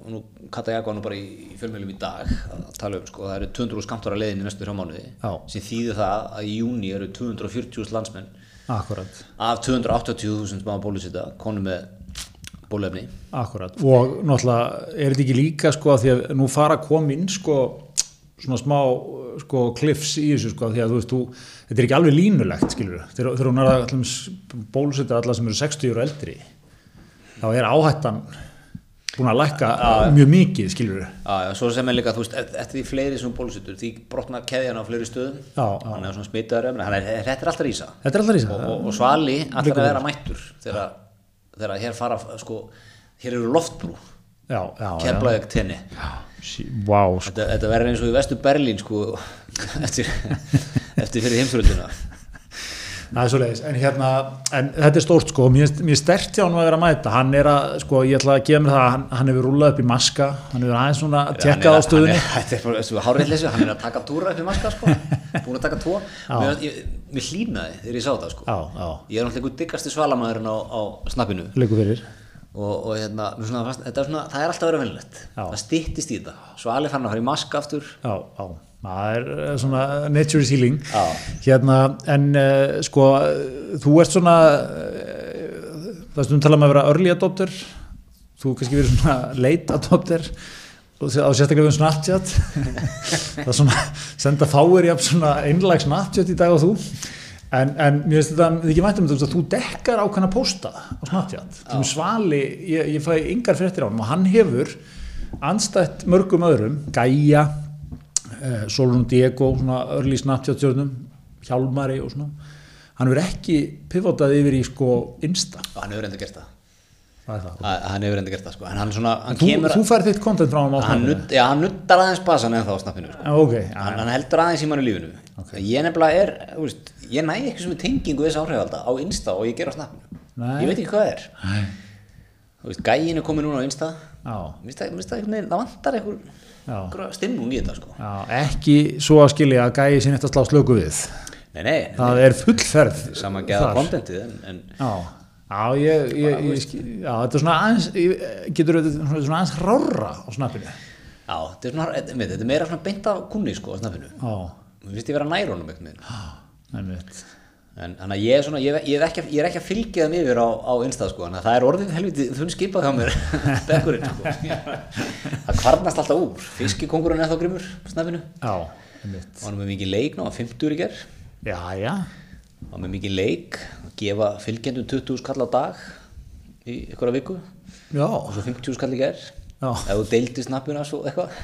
S1: nú katta ég nú bara í, í fjölmjölum í dag að tala um, sko, það eru 200 skamtur að leiðin í næstu þrjá mánuði
S2: Já.
S1: sem þýðir það að í júni eru 240.000 landsmenn.
S2: Akkurat,
S1: af 280.000 maður bólusita konum með bólefni
S2: akkurat. Og náttúrulega er þetta ekki líka sko að því að nú fara að koma inn sko svona smá sko kliffs í þessu sko því að þú veist, þú, þetta er ekki alveg línulegt skilur, þegar, hún er að bólusetja alla sem eru 60 og eldri þá er áhættan búin að lækka mjög mikið skilur
S1: Já, svo sem er líka, þú veist, eft- eftir því fleiri sem bólusettur, því brotna keðjan á fleiri stöðum. Hann er svona smitaður er, þetta er alltaf
S2: er alltaf rísa
S1: og, og, og svali allar að vera mættur þegar, þegar hér fara, sko hér eru loftbrú, Keflaðið tenni.
S2: Vá, sko.
S1: þetta, þetta verður eins og í vestu Berlín, sko eftir, eftir fyrir heimsfjölduna
S2: er leiðis, en hérna en þetta er stórt sko, mér, mér er stert hjá hann að vera að mæta, hann er að, sko, ég ætla að gefa mér það hann, hann hefur rúlað upp í maska. Hann hefur aðeins svona tjekkað á stöðunni.
S1: Þetta er leysu, hann er að taka túra upp í maska, sko. Búin að taka tvo. Mér, ég, mér hlýnaði þegar ég sá það, sko.
S2: Já, já,
S1: ég er náttúrulega diggasti svalamæðurinn á, á snappinu og, og hérna, svona, fast, þetta er svona, það er alltaf verið venilegt
S2: Já.
S1: það styttist í þetta svo alveg fann að fara í maska aftur.
S2: Já, já, það er eh, svona nature is healing.
S1: Já.
S2: hérna, en uh, sko eh, þú ert svona uh, það stundum tala um að vera early adopter? Þú kannski verið svona late adopter og á sérstaklega við Snapchat. Það er svona senda fáir svona einlag Snapchat í dag og þú en, en mér finnst þetta þið ekki væntum þetta þú dekkar ákveðna pósta á Snapchat? Sem svali, ég, ég fæ yngar fréttir á hann og hann hefur anstætt mörgum öðrum, Gaia uh, Solon Diego svona early Snapchat stjórnum Hjálmari og svona. Hann hefur ekki pivotað yfir í sko Insta,
S1: og hann hefur enda gert það
S2: það er það
S1: Að- hann hefur enda gert það sko. En hann svona, hann
S2: þú,
S1: kemur
S2: þú fær þitt content frá hann á Snapchat
S1: nudd, já, hann nuddar aðeins basan en þá á snappinu sko.
S2: Já, ok, já,
S1: hann, hann heldur aðeins í mannu lífinu. Ég nefnilega er, veist, ég næ ekki sem tengingu þess áhrifalda á Insta og ég ger á snappinu.
S2: Nei.
S1: ég veit ekki hvað það er.
S2: Nei.
S1: þú veist, gæin er komið núna á Insta.
S2: Já,
S1: Mér finnst það, vantar einhver, stimmung í þetta sko.
S2: Já, ekki svo að skilja að Gæi sinni eftir að slá slöku við.
S1: Nei, nei,
S2: það er fullferð
S1: saman geða kontentið en, en
S2: Já, já, ég, ég, ég, já, þetta er svona aðeins, getur þetta svona, aðeins rárra á snappinu.
S1: Já, þetta er, svona, þetta þetta er meira svona beint af kunni sko á snappinu.
S2: Já,
S1: Mér finnst ég vera nær honum einhvern veginn.
S2: einmitt.
S1: En þannig að ég er svona, ég, ég, er ekki, ég er ekki að fylgja þeim yfir á, á Insta sko, þannig að það er orðið helviti þunn skipað hjá mér, bekkurinn sko. Það kvarnast alltaf úr, fiskikongurinn er þá grimmur á snappinu.
S2: Já, einmitt.
S1: Og hann er með mikið leik ná, 50 í ger.
S2: Já, já,
S1: Er með mikið leik, að gefa fylgjendum 20 skall á dag í ykkur viku.
S2: já,
S1: Og svo 50 skall í ger.
S2: Já.
S1: Ef þú deildi snappinu svo eitthvað.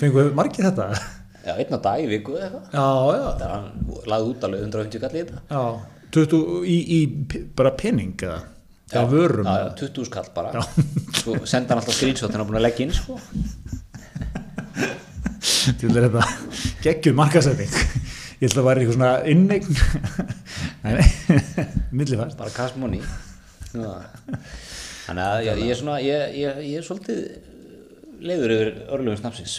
S2: fengu margir þetta?
S1: Já, einn á dag í viku eða eitthvað. Það hann lagði út alveg 150 kall í þetta.
S2: já, 20 í, í bara penning eða? Já.
S1: Já, já, 20 skall bara. Svo senda hann alltaf screenshot hann er búin að leggja inn, sko.
S2: til þetta geggjum markasetting ég held að það væri eitthvað svona innegn millifært.
S1: Bara Já. þannig að ég, ég er svona ég, ég, ég er svolítið leiður yfir örlöfum snapsins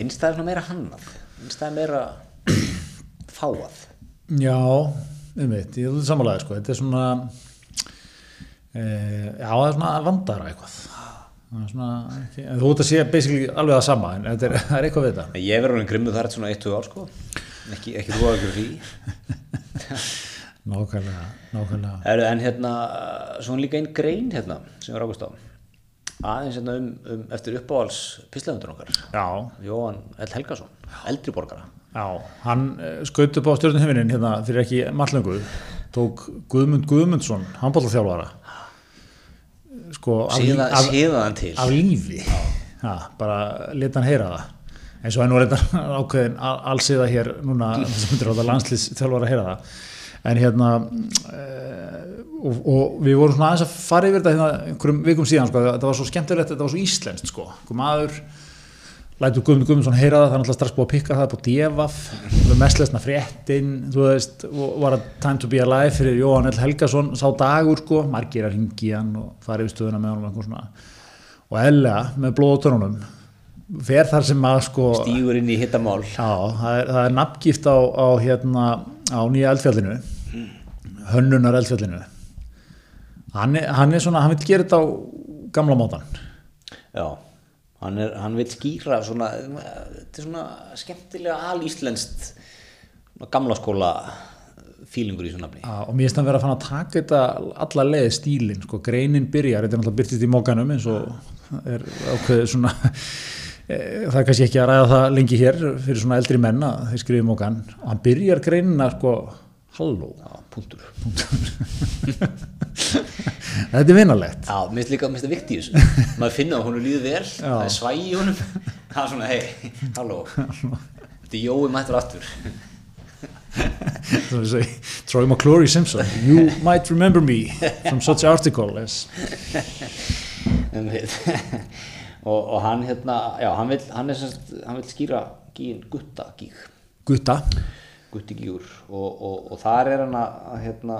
S1: innstæð er svona meira hannað. Innstæð er meira fáað.
S2: Já, veit, ég er samanlega sko. þetta er svona e, já, það er svona vandara eitthvað þú ert að sé basically alveg það sama en þetta er, það er eitthvað við þetta.
S1: Ég verður hann grimmu þar svona 1-2 ár sko. Ekki, ekki þú að ekki því.
S2: Nákvæmlega, nákvæmlega.
S1: Heru, en hérna, svo hann líka einn grein hérna sem var águst á. Aðeins hérna um, um eftir uppáhals pislefndur okkar.
S2: Já,
S1: Jóhann L. Helgason, eldri borgara.
S2: Já, hann eh, skaut upp á stjórnum heiminin hérna fyrir ekki marglöngu tók Guðmund Guðmundsson handbóllaþjálfara sko af,
S1: síðan,
S2: af,
S1: síðan til.
S2: af lífi. Ha, bara leta hann heyra það. Eins og hann var eitthvað ákveðin al- allsiða hér núna landslýsþjálfara að heyra það. En hérna e, og, og við vorum svona aðeins að fara yfir þetta hérna einhverjum vikum síðan sko, þetta var svo skemmtilegt, þetta var svo íslenskt sko, einhver maður lætur Guðmund Guðmundsson heyra það, það er náttúrulega strax búið að pikka það på Devaf, mest lesna fréttin þú veist, var að Time to be Alive fyrir Jóhann L. Helgason sá dagur sko, margir að ringi hann og fara yfir stöðuna með honum og Ella með blóð á törnunum fer þar sem að sko
S1: stígur inn í hittamál.
S2: Já, það er, er nafngift á, á hérna, á nýja eldfjallinu hönnunar eldfjallinu. Hann er, hann er svona, hann vil gera þetta á gamla mótan
S1: já, hann, er, hann vil skýra svona, þetta er svona skemmtilega alíslenskt gamla skóla fílingur í svona nafni.
S2: Já, og mér finnst að vera að fann að taka þetta alla leið stílinn, sko, greinin byrjar þetta er náttúrulega byrtist í mókanum eins og er ákveðið svona e, það er kannski ekki að ræða það lengi hér fyrir svona eldri menn að þeir skrifum mókan og hann byrjar greinina sko halló,
S1: já, punktur.
S2: Þetta er vinalegt.
S1: Já, mér finnst líka, mér finnst það vikt í þessu. Maður finna að hún er líður vel það er svægi í honum. Það er svona, hei, halló. Þetta er Jói mættur aftur.
S2: Svo við segi, Troy McClory Simpson you might remember me from such article as
S1: Um og, og hann hérna já, hann vil, hann er hann vil skýra gíin gutta gíg.
S2: Gutta
S1: gutti gígur og, og, og þar er hann að hérna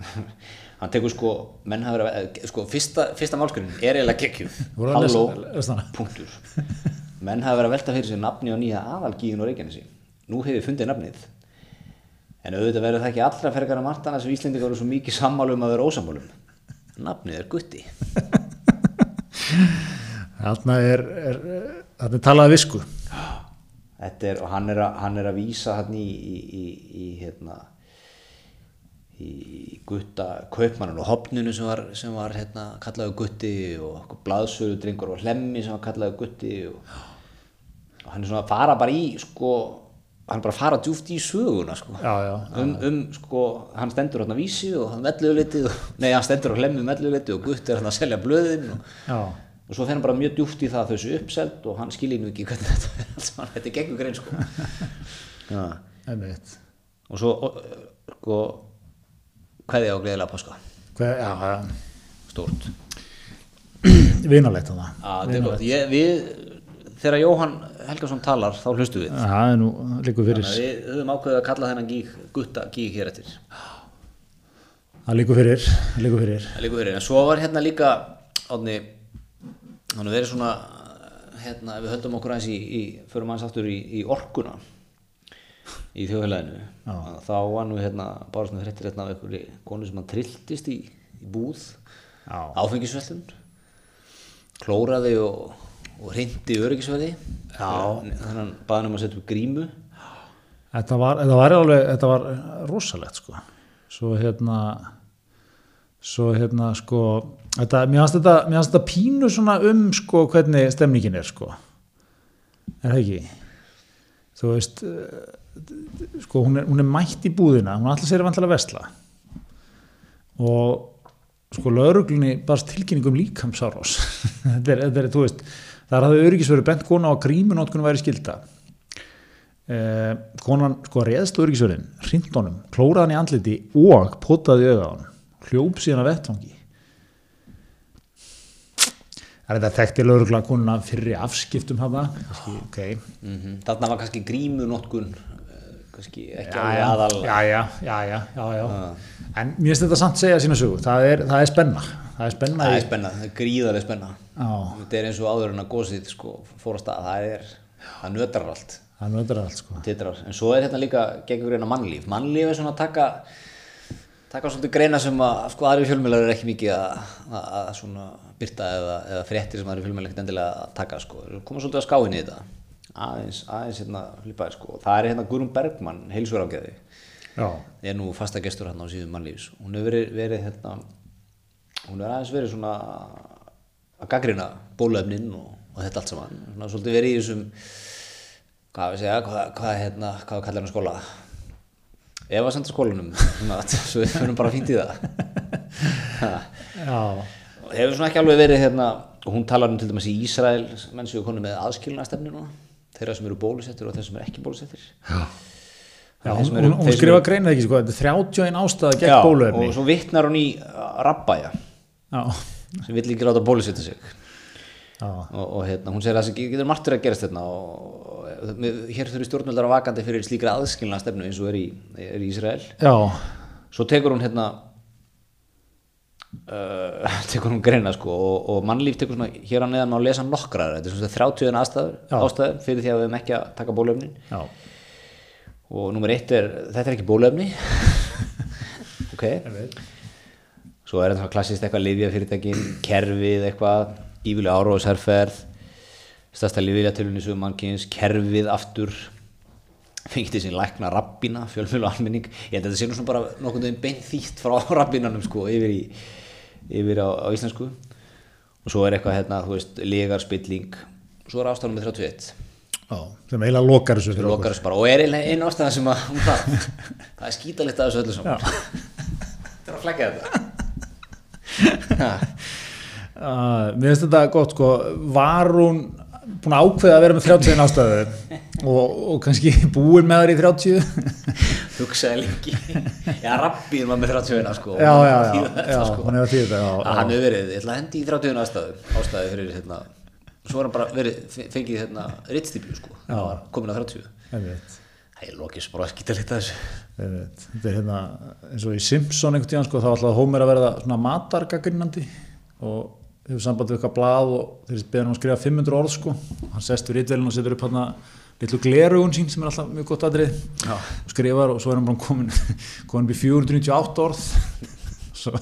S1: hann tekur sko menn hafa verið að sko fyrsta, fyrsta málskurinn er eiginlega
S2: lesa-
S1: halló, punktur. Menn hafa verið að velta fyrir sér nafni á nýja aðalgíðin og reykjanesi. Nú hefur fundið nafnið. En auðvitað verður það ekki allra fergar að martana sem Íslendingar eru svo mikið sammálu um að vera ósammálum nafnið er gutti.
S2: Þarna er, er þarna er talað visku.
S1: Þetta er, og hann er að, hann er að vísa hann í, í, í, í hérna í gutta kaupmannan og hopninu sem var, sem var hérna kallaðu gutti og blaðsölu drengur og hlemmi sem var kallaðu gutti og, og hann er svona að fara bara í sko, hann er bara að fara djúft í söguna sko.
S2: Já, já,
S1: um, um sko, hann stendur hérna á vísi og hann melluðu litið og, nei, hann stendur á hlemmi melluðu litið og gutti er hérna að selja blöðin og,
S2: já,
S1: og svo fer hann bara mjög djúpt í það að þessu uppselt og hann skilji nú ekki hvernig þetta er allt saman, þetta er gegn grein sko.
S2: Einmitt.
S1: Og svo sko hverði á gleðilega páska.
S2: Hver, já, já,
S1: stórt.
S2: Vinalegt
S1: er þegar Jóhann Helgason talar þá hlustu við.
S2: Já, það er nú líku fyrir.
S1: Við höfum ákveðið að kalla þennan gíg gutta gíg hér eftir.
S2: Það líku fyrir, það líku fyrir.
S1: Það líka fyrir, en svo var hérna líka átni, hann verið svona hérna, ef við höldum okkur aðeins í, í förum aðeins aftur í, í orkuna í þjóðfélaginu þá var nú hérna bara svona fréttir hérna af einhverju konu sem hann trilltist í, í búð.
S2: Já.
S1: áfengisverslun. Klóraði og, og hrindi öryggisverði. Þannig að hann baði hann um að setja upp grímu.
S2: Þetta var, þetta var alveg, þetta var rosalegt sko. Svo hérna, svo hérna sko, þetta, mér fannst þetta, þetta pínu svona um sko hvernig stemningin er sko. Er það ekki? Þú veist, eh, sko hún er, hún er mætt í búðina, hún alltaf sér vantilega vesla. Og sko lauruglunni bara tilkynning um líkamsárós. þetta er, þetta er, þú veist, þar hafði öryggisverið bent kona á að grímunótkunum væri skilda eh, konan sko reðst öryggisverðin, hrind honum klóraði hann í andliti og potaði auða á hann hljóp síðan að vettfangi Það er þetta þekkti lögurgla konuna fyrir afskiptum hafa, kannski, ok.
S1: mm Þarna var kannski grímu notkun kannski ekki
S2: Já,
S1: alveg aðal
S2: já, já, já, já, já, já. En mér finnst þetta samt segja sína sögu, það er, það er spenna, það er spenna
S1: Það er spenna, það er gríðarlega spenna.
S2: Já,
S1: Þetta er eins og áður en að gósið sko, fór að það er það nötrar allt,
S2: það nöður allt, sko.
S1: titrar. En svo er hérna líka gegn greina mannlíf. Mannlíf er svona að taka taka svolítið greina sem að sko aðri fjölmjölar er ekki mikið að, svona byrta eða, eða fréttir sem aðri fjölmjölar ekkert endilega að taka sko, koma svolítið að skáinn í þetta. Aðeins, aðeins hérna flipaði sko. Það er hérna Guðrún Bergmann, heilsurákjaði
S2: Já,
S1: er nú fasta gestur hérna á síðum mannlífs. Hún hefur verið, verið hérna hún hefur aðeins verið svona að gaggrina bólöfnin og, og þetta allt saman. Svona svolítið verið í þessum hvað við segja, hvað, hvað, hérna, hvað ef að senda skólanum. Svo við finnum bara fínt í það.
S2: Já,
S1: hefur svona ekki alveg verið hérna og hún talar um til dæmis í Ísrael menn sem við konum með aðskilnaðstefnu núna. Þeirra sem eru bólusettir og þeir sem eru ekki bólusettir.
S2: Já. Já, hún, hún, hún skrifa
S1: eru-
S2: greinað ekki, sko, þetta er 31 ástæða gegn
S1: Já,
S2: bóluefni.
S1: og svo vittnar hún í uh, Rabbæja
S2: Já,
S1: sem vill ekki láta bólusetja sig.
S2: Já,
S1: og, og hérna, hún segir að það getur margt verið að gerast hérna og, hér þurfi stjórnvöldar að vakandi fyrir slíkra aðskilna stefnu eins og er í, er í Ísrael.
S2: Já,
S1: svo tekur hún hérna uh, tekur hún greina sko og, og mannlíf tekur svona hér á neðan má lesa nokkrar, þetta er svona 30 ástæður, fyrir því að við hefum ekki að taka bólöfnin
S2: já,
S1: og nummer eitt er, þetta er ekki bólöfni ok. Svo er þetta klassist eitthvað livjafyrirtækin, kerfið eitthvað, ívilega áróðsherferð stærsta livjatilunni sem mannkins, kerfið aftur. Fengið sín lækna rabbina, fjölmjölu almenning. Ég held að þetta sé nú svona bara nokkuð veginn beint þýtt frá rabbinanum sko yfir, í, yfir á, á íslensku. Og svo er eitthvað hérna, þú veist, legar, spilling svo er ástæðan með 31
S2: Já, sem eiginlega lokar þessu
S1: lokar þessu bara. Og er eiginlega einn ástæðan sem að um það, það er skítalitt að þessu öllu saman. Þetta er að flækja þetta. Ha.
S2: Uh, mér finnst þetta gott sko, var hún búin að ákveða að vera með 31 ástæðu og, og kannski búin með þær í 30
S1: hugsaði lengi. Já, rabbin var með 31 sko.
S2: Já, já, já, já,
S1: sko.
S2: hann hefur tíð þetta
S1: hann hefur verið, ég ætla að hendi í 31 ástæðu ástæðu fyrir hérna svo var hann bara verið, fengið hérna rittstýpju sko, það var komin að 30
S2: einmitt,
S1: það er lokið svo bara að skýta lítið þessu.
S2: Þetta er hérna eins og í Simpson einhvern tíðan sko, þá ætlaði Homer að verða svona matargagrinnandi og hefur samband við eitthvað blað og þeir beðan hann að skrifa 500 orð sko, hann sest við rítvelin og setur upp hann litlu glerugun sín sem er alltaf mjög gott aðrið og skrifar og svo er hann bara komin komin í 498 orð. Svo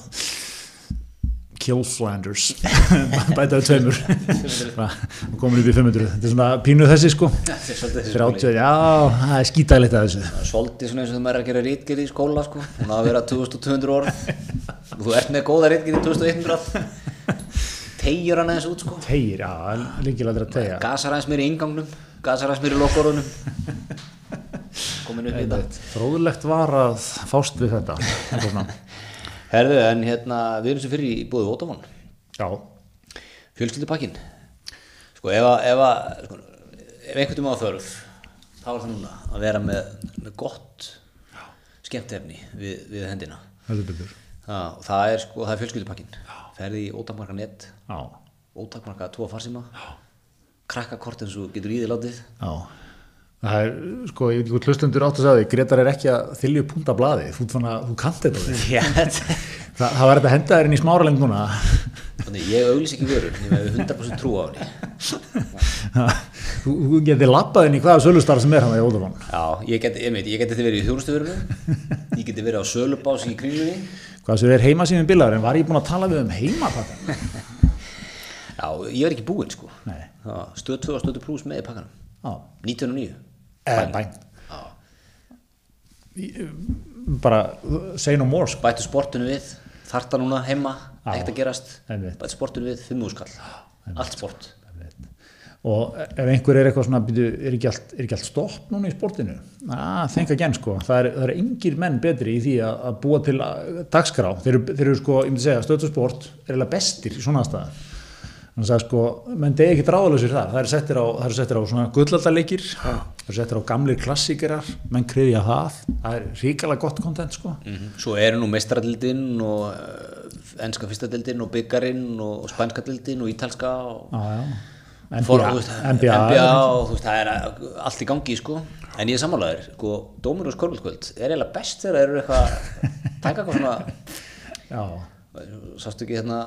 S2: Kill Flanders bætaði tveimur. Og komin upp í 500 þetta er svona pínuð þessi sko. 30, já, það er skítæðilegt að þessu.
S1: Svolítið svona eins og maður er að gera rítgerð í skóla sko, hún að vera 2200 orð og þú ert með góða rítgerð í 2100 tegjur hann aðeins út sko.
S2: Tegir, já, líkilega að tegja
S1: gasar aðeins mér í ingangnum gasar aðeins mér í lokorunum komin upp í þetta.
S2: Fróðulegt var að fást við þetta. Er svona.
S1: herðu en hérna við erum sem fyrir í búið Votafón
S2: já,
S1: fjölskyldupakkin sko ef að ef, að, sko, ef einhvern tíma á þörf þá er það núna að vera með, með gott skemmtefni við, við hendina.
S2: Heldur betur.
S1: það, og það er sko það er fjölskyldupakkin ferði í ótakmarka net ótakmarka tvo farsíma. Krakka kort eins og getur í því látið.
S2: Já. Það er, sko, ég veit ekki hvað hlustendur átt að segja því. Gretar er ekki að þylju punta blaði þú, þú kannt þetta
S1: þetta-
S2: það, var þetta að henda þér inn í smáraleng núna.
S1: Þannig ég auglýs ekki vörur ég með 100% trú á henni.
S2: Þú, þú getið labbað inn í hvaða sölustar sem er hann í Óðurvann
S1: já, ég geti, ég geti verið í þjónustuförunum ég geti verið á sölubás í kringlunni.
S2: Hvað sem er heimasíðin bilaður en var ég búin að tala við um heimapakkan
S1: já, ég er ekki búinn sko. Stöð 2 og stöð 2 plus með pakkanum.
S2: Já,
S1: 1909
S2: eða bæn. bara say no more sko.
S1: bættu sportinu við þarta núna heima, ekkert að gerast. bættu sportinu við, 5 skall allt sport.
S2: og ef einhver er eitthvað svona er, ekki allt, er ekki allt stopp núna í sportinu? Að þenga genn sko. Það er, það er engir menn betri í því að, að búa til að- dagskrá, þeir eru, þeir eru sko ég myndi segja, stöðtusport er eiginlega bestir í svona aðstæða þannig að sko, menn degi ekki dráðalösir þar. Það eru settir á, það eru settir á svona gullaldaleikir það eru settir á gamlir klassíkerar. Menn kriðja það, það er ríkala gott kontent sko.
S1: -hmm. svo eru nú meistradildin og uh, enska fyrsta deildin og byggarinn og spænska deildin og ítalska og Fór,
S2: NBA,
S1: þú veist,
S2: NBA,
S1: NBA og þú veist, það er allt í gangi sko. en ég er sammálaður, sko, Dóminus Korvöldkvöld er eiginlega best þegar þeir eru eitthvað taka eitthvað svona
S2: já,
S1: sástu ekki hérna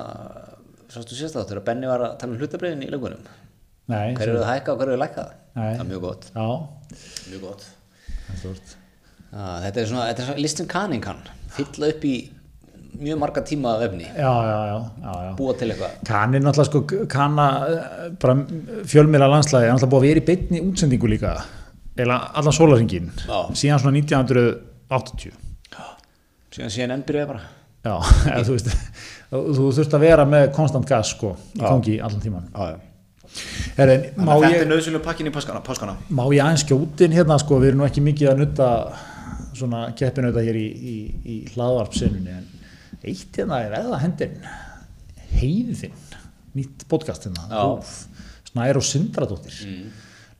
S1: sástu sérst þá þegar Benni var að tala um hlutabriðin í lögunum
S2: nei
S1: hver eru það hækka og hver eru það lækka það? Er mjög gott, mjög gott. Ah, þetta er svona, þetta er svona listin kanning kann fylla upp í mjög marga tíma af efni,
S2: já, já, já, já, já.
S1: búa til eitthvað.
S2: Kan er náttúrulega sko, kanna eh, bara fjölmiðla landslæði er náttúrulega búið að vera í beinni útsendingu líka. Eða allan sólaringin síðan svona 1980
S1: síðan síðan enn byrjaði bara.
S2: Já, eða, þú veist þú, þurft að vera með konstant gas sko, í gangi allan tíman
S1: ah,
S2: Herri, má,
S1: þetta
S2: ég,
S1: er nöðsynlega pakkin í páskana, páskana.
S2: má ég aðeins skjótin hérna sko, við erum nú ekki mikið að nutta svona keppinauta hér í, í, í hlaðvarpsinnunni en eitt hérna er eða hendin heiðin, nýtt podcast hérna,
S1: Já.
S2: Snær og Sindradóttir. Mm.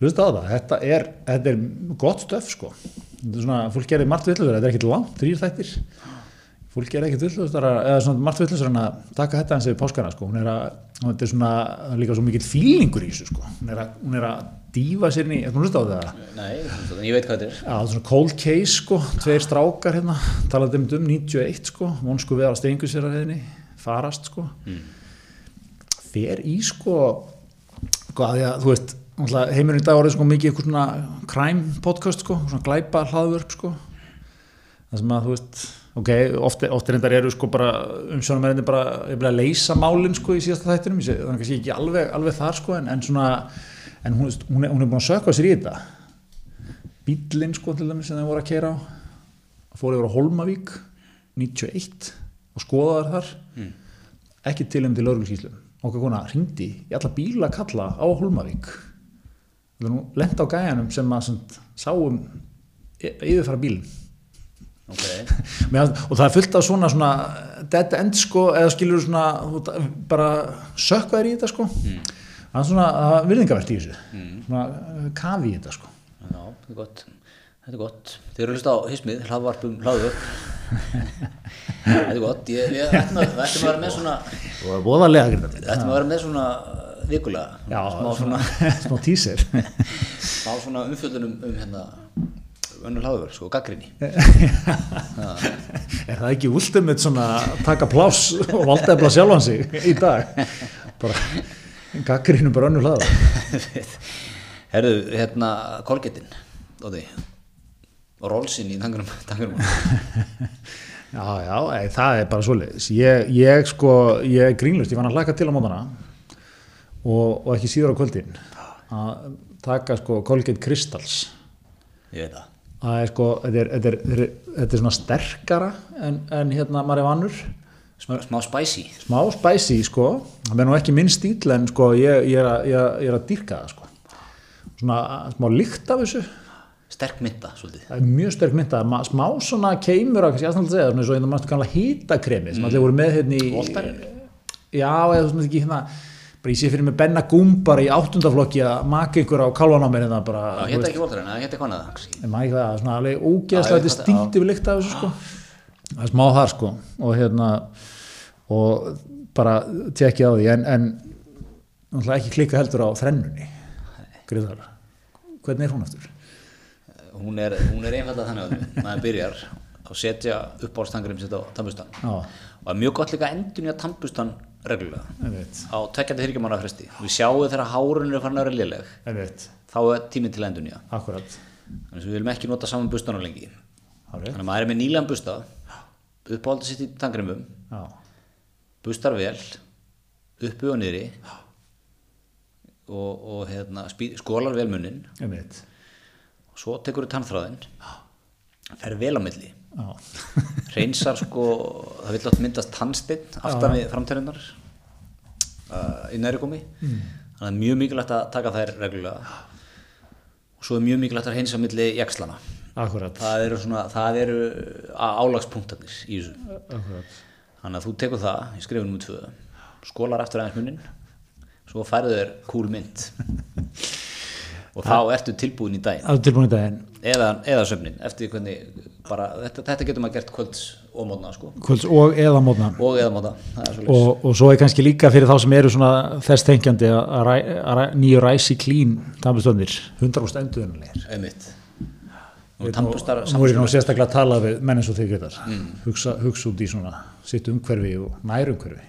S2: Lusta á það, þetta er, þetta er gott stöf sko. Þetta er svona, fólk gerir margt villur, þetta er ekkert langt, þrýr þættir fólk gerir ekkert villur eða svona margt villur en að taka þetta eins og páskana sko, hún er að, þetta er svona líka svo mikill fílingur í þessu sko hún er að, hún er að dífa sér í, er hún lusta á það?
S1: Nei, ég veit hvað þetta er
S2: Já, þetta er svona cold case sko, tveir strákar hérna, talaði um um 91 sko, vonsku við að stengu sér að hefðinni, farast sko. Fer í sko, sko að því að þú veist, heimurinn í dag orðið sko mikið eitthvað svona crime podcast sko, svona glæpa hlaðvörp sko. Það sem að þú veist, ok, oft, oft reyndar eru sko bara umsjónum er bara, að leysa málinn sko í síðasta þættinum, sé- þannig að ég ekki alveg, alveg þar sko, en, en svona, en hún, hún, er, hún er búin að sökka sér í þetta. Bílinn sko til dæmis sem þeim voru að keira á fór yfir á Holmavík 91 og skoðaði þar. Mm. ekki til um til lögreglskíslum okkar kona ringdi í alla bíla kalla á Holmavík það lent á gæjanum sem að sáum y- yfirfara bílinn
S1: Ok,
S2: Mér fannst- og það er fullt af svona, svona dead end sko eða skilur svona bara sökkaðir í þetta sko. Það er svona er virðingavert í þessu. Svona uh, kafi í þetta sko.
S1: Já, þetta er gott. Þetta er gott, þið eru að hlusta á hismið, hlaðvarpum, hlaðvörp Þetta er gott, ég, ég ættum að, vera með svona
S2: það er
S1: að vera með svona vikulega.
S2: Já,
S1: smá svona,
S2: smá tísir
S1: smá svona umfjöldunum um hérna önnur hlaðvörp, sko, gaggrinni
S2: er það ekki ultimate svona taka pláss og valdefla sjálfan sig í dag? Bara gaggrinu bara önnur hlaða
S1: Herðu, hérna, kolgetinn Dóti og rólsinn í tangurum,
S2: já, já, ei, það er bara svoleiðis. Ég, ég sko, ég er grínlust ég fann að hlaka til á mótana og, og ekki síður á kvöldin. Að taka sko Colgate Crystals.
S1: Ég veit það
S2: það er sko, þetta er, þetta er, þetta er, er svona sterkara en, en hérna maður er vannur
S1: Smá, smá spicy.
S2: Smá spicy sko. Það er nú ekki minn stíl en sko ég, ég, er, að, ég, ég er að dýrka það sko. Svona smá lykt af þessu.
S1: Sterk mynda, svolítið.
S2: Það er mjög sterk mynda, smá svona keimur að kannski aðstæðan að segja, svona eins og einnig mannstu gamla hýtakremi sem allir voru með hérna í
S1: Voltaren?
S2: já, eða svona ekki hérna bara ég sé fyrir mig Benna Gúm bara í áttundaflokki að maka ykkur á kálvan á mér hérna bara,
S1: Það
S2: þú
S1: hétta ekki Voltaren, það hétta eitthvað annað kannski.
S2: ég maður ekki það, svona alveg ógeðslega
S1: ég fatt-
S2: distinktífi lykt af þessu sko. Það er smá þar sko. Og hérna og bara tekja á því. En, en náttúrulega ekki klika heldur á þrennunni. Gríðar, hvernig er hún aftur?
S1: Hún er, hún er einfalda þannig að maður byrjar að setja uppáhaldstangurum sitt á tannbustan
S2: Já,
S1: og það er mjög gott líka endun í að tannbustan reglulega. Á tekjandi þyrkjumanna fresti. Við sjáum þegar hárun eru farin að vera
S2: veit,
S1: þá er tíminn til endun þannig að við viljum ekki nota saman bustan á lengi.
S2: Hárið.
S1: þannig að maður er með nýlegan busta uppáhaldið sitt í tanngrymum
S2: Já,
S1: bustar vel uppi og niðri og, og hérna, skólar vel munnin og svo tekur þú tannþráðinn fer vel á milli reynsar sko, það vil átt myndast tannsteinn aftan við framtærinnar uh, í næri komi mm. þannig að það mjög mikilvægt að taka þær reglulega. Og svo er mjög mikilvægt að reynsa á milli jakslana það eru, svona, það eru álagspunktarnir í þessu.
S2: Akkurat,
S1: þannig að þú tekur það, ég skrifa nummer tvö skólar aftur aðeins munnin svo færðu þér cool mynd. Og þá ertu tilbúin í daginn.
S2: Það tilbúin í daginn
S1: eða, eða söfnin, eftir hvernig bara, þetta, þetta getur maður gert kvölds og mótna sko.
S2: kvölds og eða mótna.
S1: Og eða mótna,
S2: og, og svo er kannski líka fyrir þá sem eru þess tengjandi að, ræ- nýju ræsi klín tannbustöðnir 100% endurunlega
S1: einmitt. Og tannbustar
S2: nú er ég nú sérstaklega að tala við menn eins og þig Gretar hugsa, hugsa út í svona sitt umhverfi og nærumhverfi.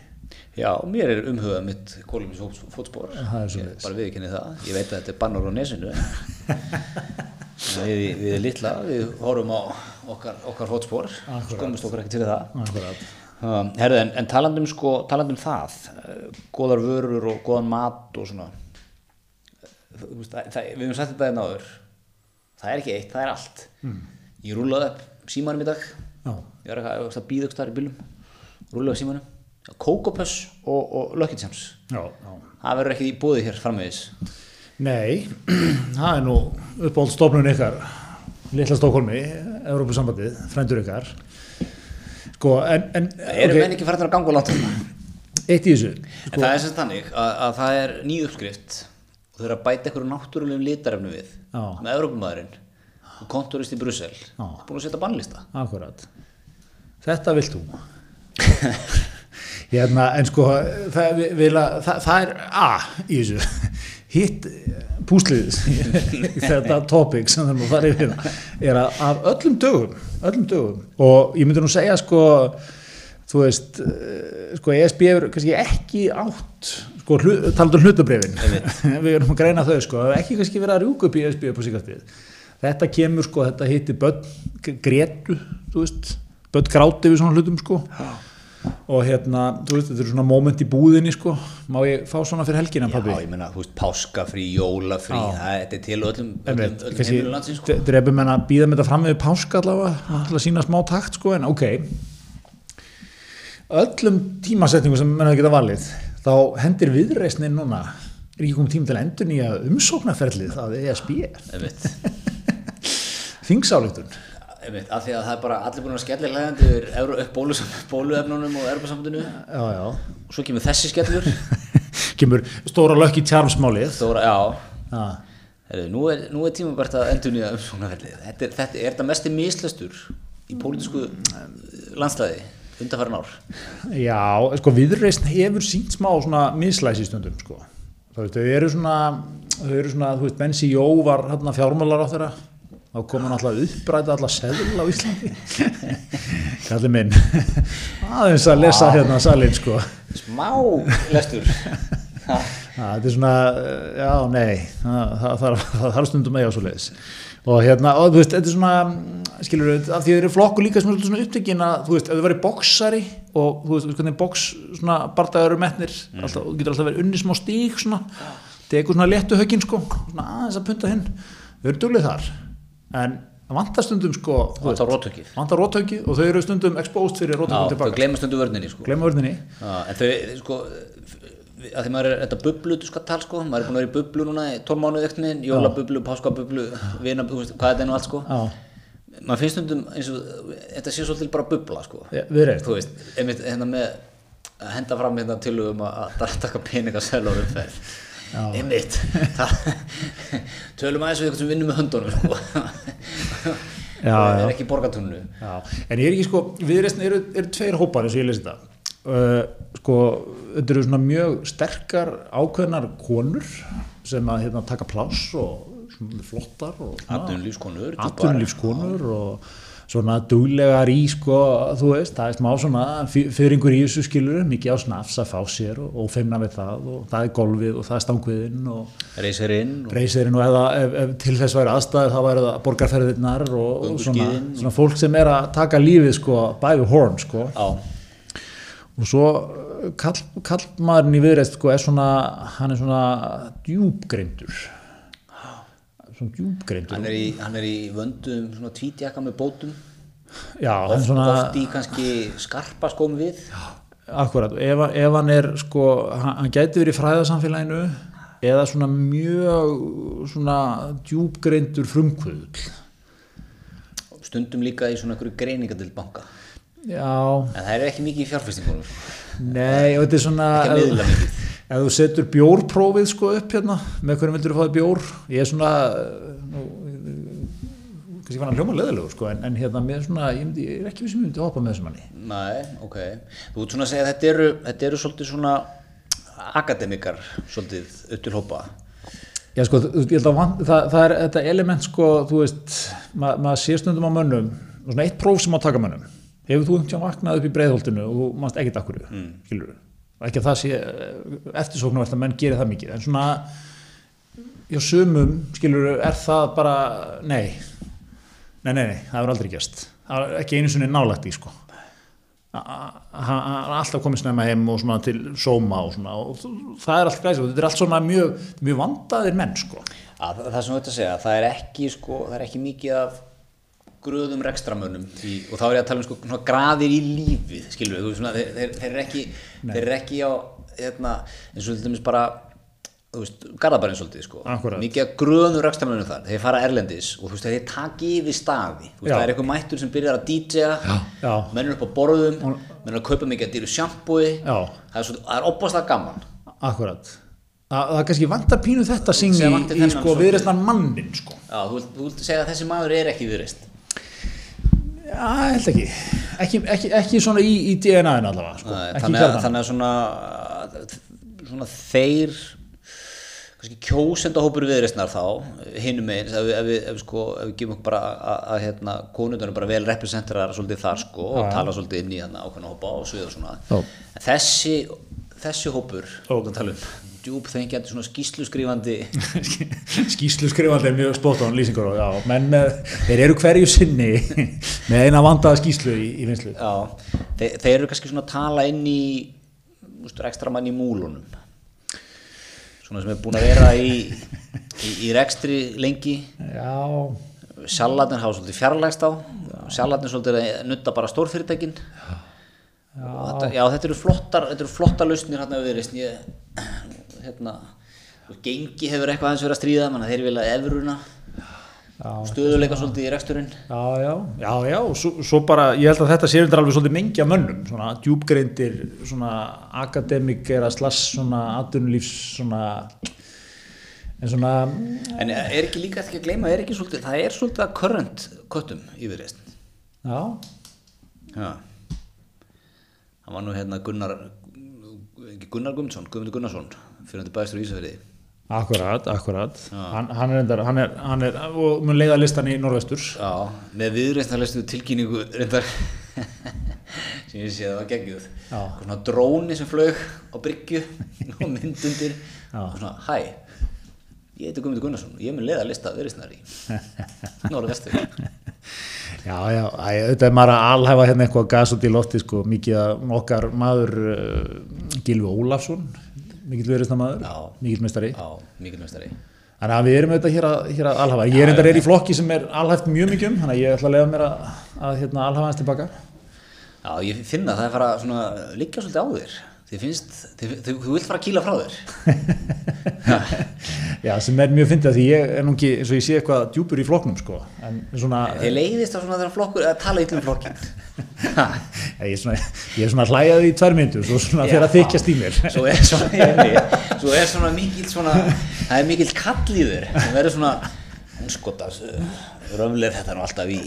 S1: Já, mér er umhugað mitt kólumis fótspor. Ég bara viðkynni það. Ég veit að þetta er bannur á nesinu við, við litla við horfum á okkar, okkar fótspor skömmust okkur ekkert fyrir það. Um, herðu, en, en talandum sko, talandum það uh, góðar vörur og góðan mat og svona. Það, það, við höfum sagt þetta einn áður. Það er ekki eitt, það er allt. Mm. ég rúlaði upp símanum í dag.
S2: Já.
S1: ég var eitthvað að býða þar í bílum rúlaði upp símanum. Kókopöss og, og
S2: já.
S1: það verður ekki í búði hér framvegis
S2: Nei, það er nú uppáld stofnun ykkar Litla Stokholmi, Európusambandið, frændur ykkar. Sko, en, en
S1: erum
S2: ok,
S1: menn ekki farin að ganga langt um
S2: eitt í þessu
S1: en það er sem þannig að, að það er ný uppskrift og þau eru að bæta einhverju náttúrulegum litarefnu við
S2: Já.
S1: með Evrópumæðurinn og kontorist í Brussel.
S2: Já.
S1: búin að setja bannlista.
S2: Akkurat. Þetta vilt þú. Hérna, En sko það, við, við, það, það er A í þessu Hitt púslið þetta topic sem er að fara yfir hérna, er að af öllum dögum öllum dögum og ég myndi nú segja sko þú veist eh, sko ESB er kannski ekki átt sko hlu, talandur hlutabrefin við erum að greina þau sko ekki kannski verið að rjúka upp í ESB upp á síkastið þetta kemur sko, þetta hitti börn gretu, þú veist börn gráti við svona hlutum sko og hérna, þú veist, þetta er svona moment í búðinni sko, má ég fá svona fyrir helgina
S1: já,
S2: pabbi?
S1: ég meina, þú veist, páskafrí, jólafrí
S2: Já.
S1: það þetta er til öllum, öllum, öllum landsins sko.
S2: drefum en að býða með þetta fram með páska allavega, að sína smá takt sko, en ok. Öllum tímasetningu sem menn að geta valið, þá hendir viðreisnin núna, er ekki komið tíma til endur nýja umsóknarferlið að ESB
S1: einmitt,
S2: þingsáleitun
S1: einmitt, af því að það er bara allir búin að skellir hlæðandi yfir bóluefnunum og
S2: já,
S1: og svo kemur þessi skellur.
S2: Kemur stóra lökk í tjarmsmálið.
S1: Stóra, já,
S2: já,
S1: Heru, nú er, nú er tímabært að endur nýja þetta er, þetta er þetta mesti mislestur í pólitísku landslæði undanfæran ár?
S2: Já, sko viðreisn hefur sínt smá svona mislæsi stundum sko. Þau eru svona eru svona, þú veist, Bensi Jó var hérna fjármálar á þeirra þá kom hann alltaf uppræta alla seðl á Íslandi. Kallir minn. Aðeins að lesa hérna salin sko.
S1: Smá lestur.
S2: Það er svona, eh, já, nei, það, þarf stundum að eiga svo leiðis. Og hérna, og þú veist, þetta er svona, skilur við, af því að þeir eru flokku líka svolítið svona upptökin að, þú veist, ef þau verið boksari og þú veist, hvernig boks, svona, bardagar eru metnir, alltaf, þú getur alltaf verið unni smá stík, svona, tekur svona léttu höggin, sko, svona aðeins að punta hinn. Þau eru duglið þar, en vantar stundum, sko,
S1: vantar róttökið
S2: vantar róttökið og þau eru stundum exposed fyrir
S1: Já,
S2: róttökum
S1: þau
S2: tilbaka.
S1: glemast undir vörninni sko.
S2: Glemma vörninni.
S1: Já, en þau, sko að því maður er þetta bublu, þú skal tala sko maður er búin að vera í bublu núna í 12 mánuð ekkert minn, jólabublu, páskabublu, vina, þú veist, hvað þetta er nú allt sko
S2: Já,
S1: maður finnst stundum eins og þetta sé svolítið bara bubla sko
S2: viðreist.
S1: þú veist, einmitt hérna með að henda fram hérna tilugum að að taka peninga sel á umferð
S2: Já.
S1: Einmitt. Tölum aðeins við eitthvað sem vinnum með höndunum sko.
S2: Já,
S1: það er ekki borgatunnu
S2: en ég er ekki sko, viðreisn eru, eru tveir hópar eins og ég lesi þetta. Uh, sko, þetta eru svona mjög sterkar ákveðnar konur sem að hérna, taka pláss og flottar og
S1: atvinnulífskonur
S2: atvinnulífskonur og svona duglegar í sko, þú veist, það er smá svona fy- fyrringur í þessu skilur, mikið á snafs að fá sér og, og feimna við það og það er golfið og það er stangviðinn og
S1: reysirinn og
S2: reysirinn og eða, ef, ef til þess væri aðstæður þá væri það borgarferðirnar og, og svona, svona fólk sem er að taka lífið sko bæði horn sko.
S1: Á,
S2: og svo kall, kallmaðurinn í viðreist sko er svona hann er svona djúbgreindur svona djúbgreindur
S1: hann er í, hann er í vöndum svona tvítjaka með bótum.
S2: Já,
S1: oft,
S2: svona
S1: oft í kannski skarpa skóm við.
S2: Akkurat, ef, ef hann er sko, hann, hann gæti verið í fræðarsamfélaginu eða svona mjög svona djúbgreindur frumkvöðul
S1: stundum líka í svona greiningadil banka.
S2: Já,
S1: en það er ekki mikið í fjárfestingunum sko.
S2: Nei, og þetta er svona
S1: Ekki að miðla mikið.
S2: Ef þú setur bjórprófið sko upp hérna með hvernig vildur þú fáið bjór ég er svona nú, kannski var hann hljóma leðilegur sko, en, en hérna með svona, ég, myndi, ég er ekki við sem myndi hoppa með þessum manni
S1: Nei, ok. Þú ert svona að segja að þetta eru, þetta eru svolítið svona akademikar, svolítið upp til hópa.
S2: Já sko, þú- ég held að van, það, það er þetta element sko, þú veist, ma maður sé stundum á mönnum, svona eitt próf sem á að taka mönnum, hefur þú einhvern vaknað upp í breiðholtinu og þú mannst ekkert akkur, mm. skilur og ekki að það sé eftirsóknarvert að menn gerir það mikið, en svona já sumum, skilur er það bara, nei. Nei, nei, nei, það er aldrei er ekki einu sinni nálægt í sko. Hann er alltaf komið snemma heim og svona til sóma og svona og það er allt græsið og þetta er allt svona mjög, mjög vandaðir menn sko.
S1: Að, það sem þú ert að segja, það er ekki, sko, það er ekki mikið af gröðum rekstramönnum í, og þá er ég að tala um sko, svona graðir í lífið, skilur við, þú veist svona, þeir, þeir, þeir eru ekki, þeir eru ekki á, hérna, eins og til dæmis bara, þú veist, garðabarinn svolítið, sko,
S2: Akkúrat.
S1: mikið af gröðum rekstramönnum þar, þeir fara erlendis og þú veist, þeir taki yfir staði, veist, það er eitthvað mættur sem byrjar að DJ-a,
S2: Já.
S1: menn eru upp á borðum, menn eru að kaupa mikið að dýru sjampúi, það er, svo, það er opaslega gaman.
S2: Akkurat. Það, það kannski vantar pínu þetta syng
S1: Sem
S2: í, í
S1: þennan
S2: sko viðreistnar mannin sko.
S1: Já, þú vilt, þú vilt segja að þessi maður er ekki viðreist.
S2: Já, held ekki. Ekki, ekki, ekki svona í, í DNA-inu allavega sko.
S1: Nei, þannig, að, þannig að svona, svona þeir kannski kjósendahópur viðreistnar þá hinum megin, ef, við- ef, við- ef, við sko, ef við gefum okkur bara að, að, hérna, konundunum bara vel representerar svolítið þar sko og tala svolítið inn í hérna ákveðna hópa og svið og svona
S2: Já.
S1: en þessi, þessi hópur
S2: Ó.
S1: þú tala um, djúb þengjandi svona skýslu skrifandi
S2: skýslu skrifandi er mjög spot on lýsingur og já, menn með, þeir eru hverju sinni með eina vandaða skýslu í, í vinslu.
S1: já, þeir, þeir eru kannski svona að tala inn í ekstra mann í múlunum. Svona sem er búin að vera í, í, í rekstri lengi.
S2: Já,
S1: sjálflatnir hafa svolítið fjarlægst á. Sjálflatnir svolítið að nutta bara stórfyrirtækin. Og þetta, já, þetta eru flottar þetta eru flottar lausnir hérna við reisn ég, hérna gengi hefur eitthvað aðeins verið að stríða mann þeir vilja efruna
S2: já,
S1: stöðuleika svolítið í reksturinn.
S2: Já, já, já, já, svo, svo bara, ég held að þetta sé undir alveg svolítið mengi af mönnum, svona djúbgreindir, svona akademikera slass, svona atvinnulífs, svona, en svona,
S1: en er ekki líka ekki að gleyma er ekki svolítið, það er svolítið að current köttum í við reisn
S2: já,
S1: já. Hann var nú hérna Gunnar Gunnar Guðmundsson, Guðmundur Gunnarsson fyrir hann til bæðistur í Ísafirði.
S2: Akkurat, akkurat, hann, hann er endar, hann er, hann er, og mun leiða listan í norvestur,
S1: Já, með viðreistarlestu tilkynningu reyndar sem ég sé að það var geggjuð. Svona dróni sem flög á bryggju og myndundir
S2: Já.
S1: og svona, hæ ég heiti Guðmundur Gunnarsson og ég mun leiða lista viðreistar í Nóra Vestur
S2: já, já, auðvitað er maður að alhæfa hérna eitthvað gas út í lofti, sko, mikið að okkar maður, uh, Gilvi Ólafsson, mikill
S1: Já.
S2: mikill mestari,
S1: Já, mikil mestari
S2: Þannig að við erum auðvitað hér að, hér að alhafa. Ég er endar er í flokki sem er alhæft mjög mikið um, þannig að ég ætla að lega mér að, að hérna, alhafa hans tilbaka.
S1: Já, ég finn að það er fara svona liggja svolítið á þér þið finnst, þið, þið, þú vilt fara að kýla frá þér.
S2: Já, sem er mjög fyndið að því ég er nú ekki, eins og ég sé eitthvað djúpur í flokknum, sko. En svona,
S1: þið leiðist á svona þeirra flokkur að tala yllum flokkin
S2: ég er svona, ég er svona hlæjaði í tvær myndur, svo svona fyrir að þykjast í mér.
S1: svo er svona, svo er svona mikill svona, það er mikill kall í þér sem verður svona skotas, röfleir þetta nú alltaf í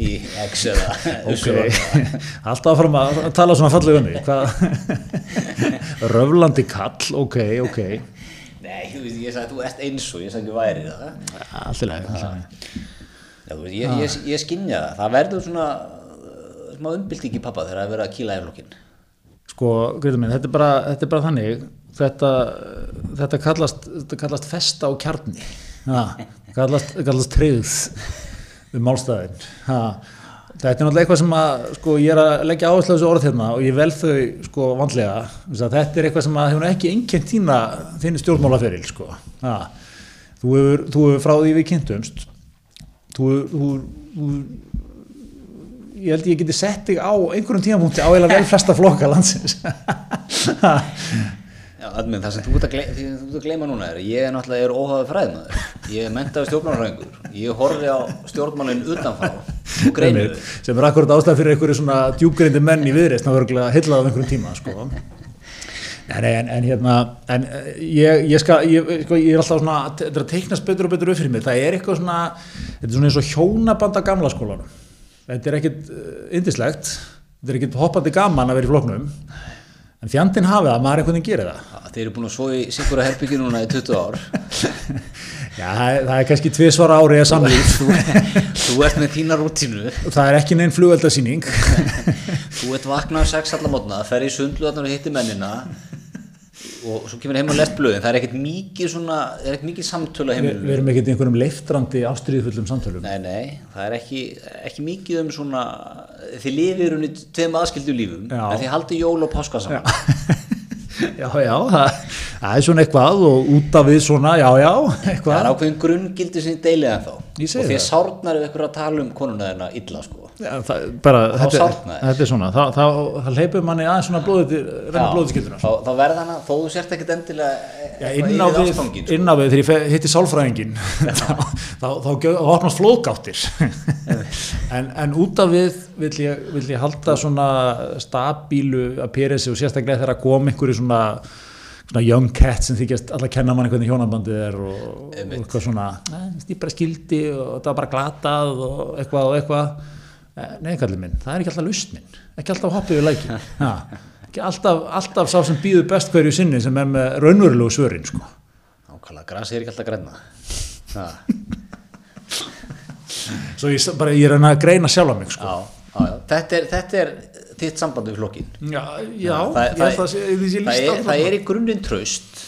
S1: í X eða
S2: Ok,
S1: Y.
S2: alltaf að fara að tala svona fallega um. Hvað? Röflandi kall, ok, ok.
S1: Nei, þú veist, ég sagði að þú ert eins og ég sagði ekki væri það
S2: Allt í lagi. allt í lagi.
S1: Já, þú veist, ég, ég, ég skinja það, það verður svona uh, smá umbylting í pappa þegar það er verið að kýla í flokkin
S2: Sko, Greta minn, þetta er bara, þetta er bara þannig, þetta, þetta, kallast, þetta kallast festa og kjarni, ha, kallast, kallast treyð um málstæðin. Þetta er náttúrulega eitthvað sem að, sko, ég er að leggja áherslu á þessu orð hérna og ég vel þau, sko, vandlega. Þetta er eitthvað sem að hefur ekki einnkjönt þína, þínu stjórnmálaferil, sko. Ha. Þú hefur, hefur frá því við kynntumst, þú, þú, þú ég held ég geti sett þig á einhverjum tímapunkti á eða vel flesta flokka landsins
S1: admin, það sem þú ert að, gleyma, að gleyma núna er ég er náttúrulega er óháðu fræðmaður ég er mentaði stjórnmálafræðingur. Ég horfi á greinu þau.
S2: sem er akkurat ástæð fyrir einhverju svona djúbgrindi menn í viðreist að vera hillað á einhverjum tíma sko. Nei, en, en hérna en eh, ég, ég, skal, ég, sko, ég er alltaf svona þetta er að teiknast betur og betur upp fyrir mér það er eitthvað svona þetta er svona eins og hjónaband af gamla skólanum. Þetta er ekkit indislegt þetta er ekkit hoppandi gaman að vera í floknum en fjandinn hafið að maður einhvern veginn gerir það.
S1: Þeir eru búin að svo í Sigurða herbyggju núna í 20 ár.
S2: Já, það er, það er kannski tvisvara ári að samlíf
S1: Þú ert með þína rútínu.
S2: Það er ekki neinn flugveldasýning.
S1: Þú ert vaknað sex allar mótna fer í sundlu og hittir mennina og svo kemur heim og lest blöðin. Það er ekkert mikið svona það er ekkert mikið samtölu að
S2: við, erum ekkert einhverjum leiftrandi ástriðfullum samtölum.
S1: Nei, nei, það er ekki, ekki mikið um svona þið lifir unni tveim aðskildu lífum
S2: Já.
S1: en þið haldið jól og páska saman.
S2: Já, já, það, það er svona eitthvað og út af við svona, já, já
S1: það er
S2: eitthvað
S1: ákveðin grunngildi sem þið deilið en þá og því
S2: það.
S1: sárnar ef ykkur að tala um konuna þeirna illa sko
S2: já, það, bara,
S1: Þá
S2: þetta, þetta er svona það, það, það leipur manni aðeins svona blóðið renna skilduna
S1: þá, þá verða hana, þó þú sért ekkert endilega
S2: Já,
S1: eitthvað
S2: inn á við,
S1: sko.
S2: inn á við þegar ég hitti sálfræðingin þá, þá, þá, þá opnast flóðgáttir. En, en út af við vill ég, vill ég halda svona stabílu að pyrresi og sérstaklega þegar að koma einhverju svona, svona young cat sem þykjast alltaf kenna manni hvernig hjónabandið er og, og eitthvað svona. Bara skildi og það var bara glatað og eitthvað og eitthvað nei kallið minn, það er ekki alltaf lustnin ekki alltaf hoppið við læki ha, ekki alltaf, alltaf sá sem býður best hverju sinni sem er með raunverulegu svörin sko.
S1: Nákvæmlega, grasi er ekki alltaf græna
S2: svo ég, bara, ég er að greina sjálf mig sko.
S1: já, já, já. Þetta, er, þetta er þitt samband við flokkin
S2: já, já
S1: það, það,
S2: lýst
S1: er,
S2: á
S1: það er í grunninn traust.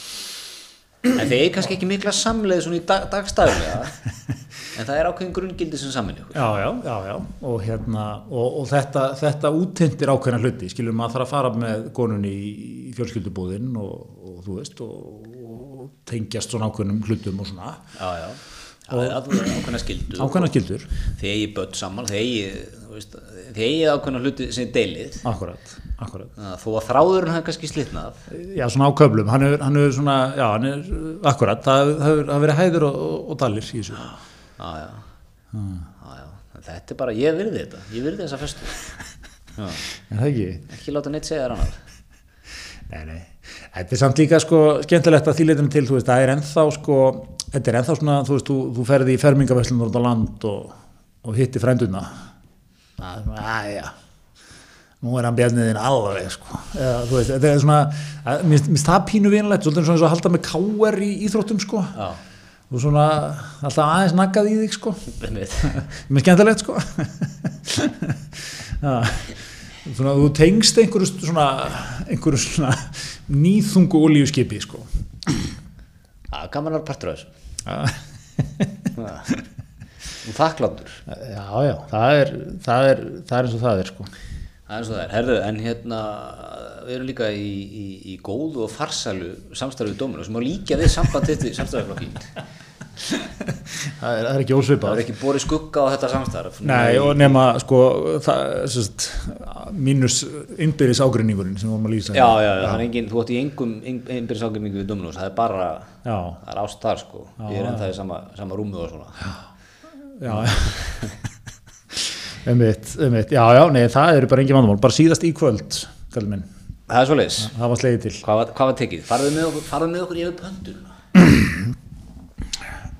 S1: En þeir kannski ekki mikla samleið svona í dag, dagstæðulega en það er ákveðin grunngildi sem samin ykkur.
S2: Já, já, já, já. Og, hérna, og, og þetta, þetta útindir ákveðna hluti skilur maður þarf að fara með konunni í, fjölskyldubúðin og, og þú veist og, tengjast svona ákveðnum hlutum og svona.
S1: Já, já, það er ákveðna skildu
S2: ákveðna skildur,
S1: þið eigi börn saman þið eigi, þú veist, þið eigi ákveðna hluti sem þið deilið.
S2: Akkurat, akkurat.
S1: Þó að þráðurinn hafi kannski slitnað.
S2: Já, svona á köflum, hann er, hann er svona já, hann er, akkurat, það það hefur það
S1: já, já. þetta er bara, ég virði þetta ég virði þessa festu
S2: ekki?
S1: ekki láta neitt segja þér annað
S2: Nei, nei. Þetta er samt líka sko skemmtilegt að því leitum til, veist, það er ennþá sko, þetta er ennþá svona, þú veist, þú, þú ferði í fermingaveslun út á land og, og hitti svona, aðja, nú er hann bjarniðin alveg, sko. Eða, veist, þetta er svona, að- mér finnst það pínu vinalegt, svolítið eins og að halda með káer í íþróttum, sko.
S1: já,
S2: Og svona alltaf aðeins naggað í þig, sko. Mér skemmtilegt, sko. Já. Svona, þú tengst einhverju svona, einhverju svona nýþungu olíuskipi, sko.
S1: já, gaman að partur af þessu og þakkláttur
S2: já, já, það er, það er, það er eins og það er, sko.
S1: það er eins og það er, herðu, en hérna við erum líka í, í, í góðu og farsælu samstarfið dóminu sem á líka við samband þetta samstarfið
S2: Það er, það er ekki
S1: það
S2: ósvipað.
S1: er ekki borið skugga á þetta samstarf.
S2: Nei, og nema, sko, það, mínus innbyrðis ágreiningurinn sem vorum að lýsa.
S1: já, já, já, það engin, þú átt í engum einbyrðis ágæmingu við Dominus, það er bara
S2: Já,
S1: það er ást þar sko, ég er ennþá í sama, sama rúmi og svona.
S2: Já. Einmitt, einmitt, já, já, nei, það eru bara engin vandamál. Bara síðast í kvöld, kallið minn,
S1: það er svo leis,
S2: það var slegið til.
S1: hvað, var- hvað var tekið? farðu með okkur, farðu með okkur yfir pöndun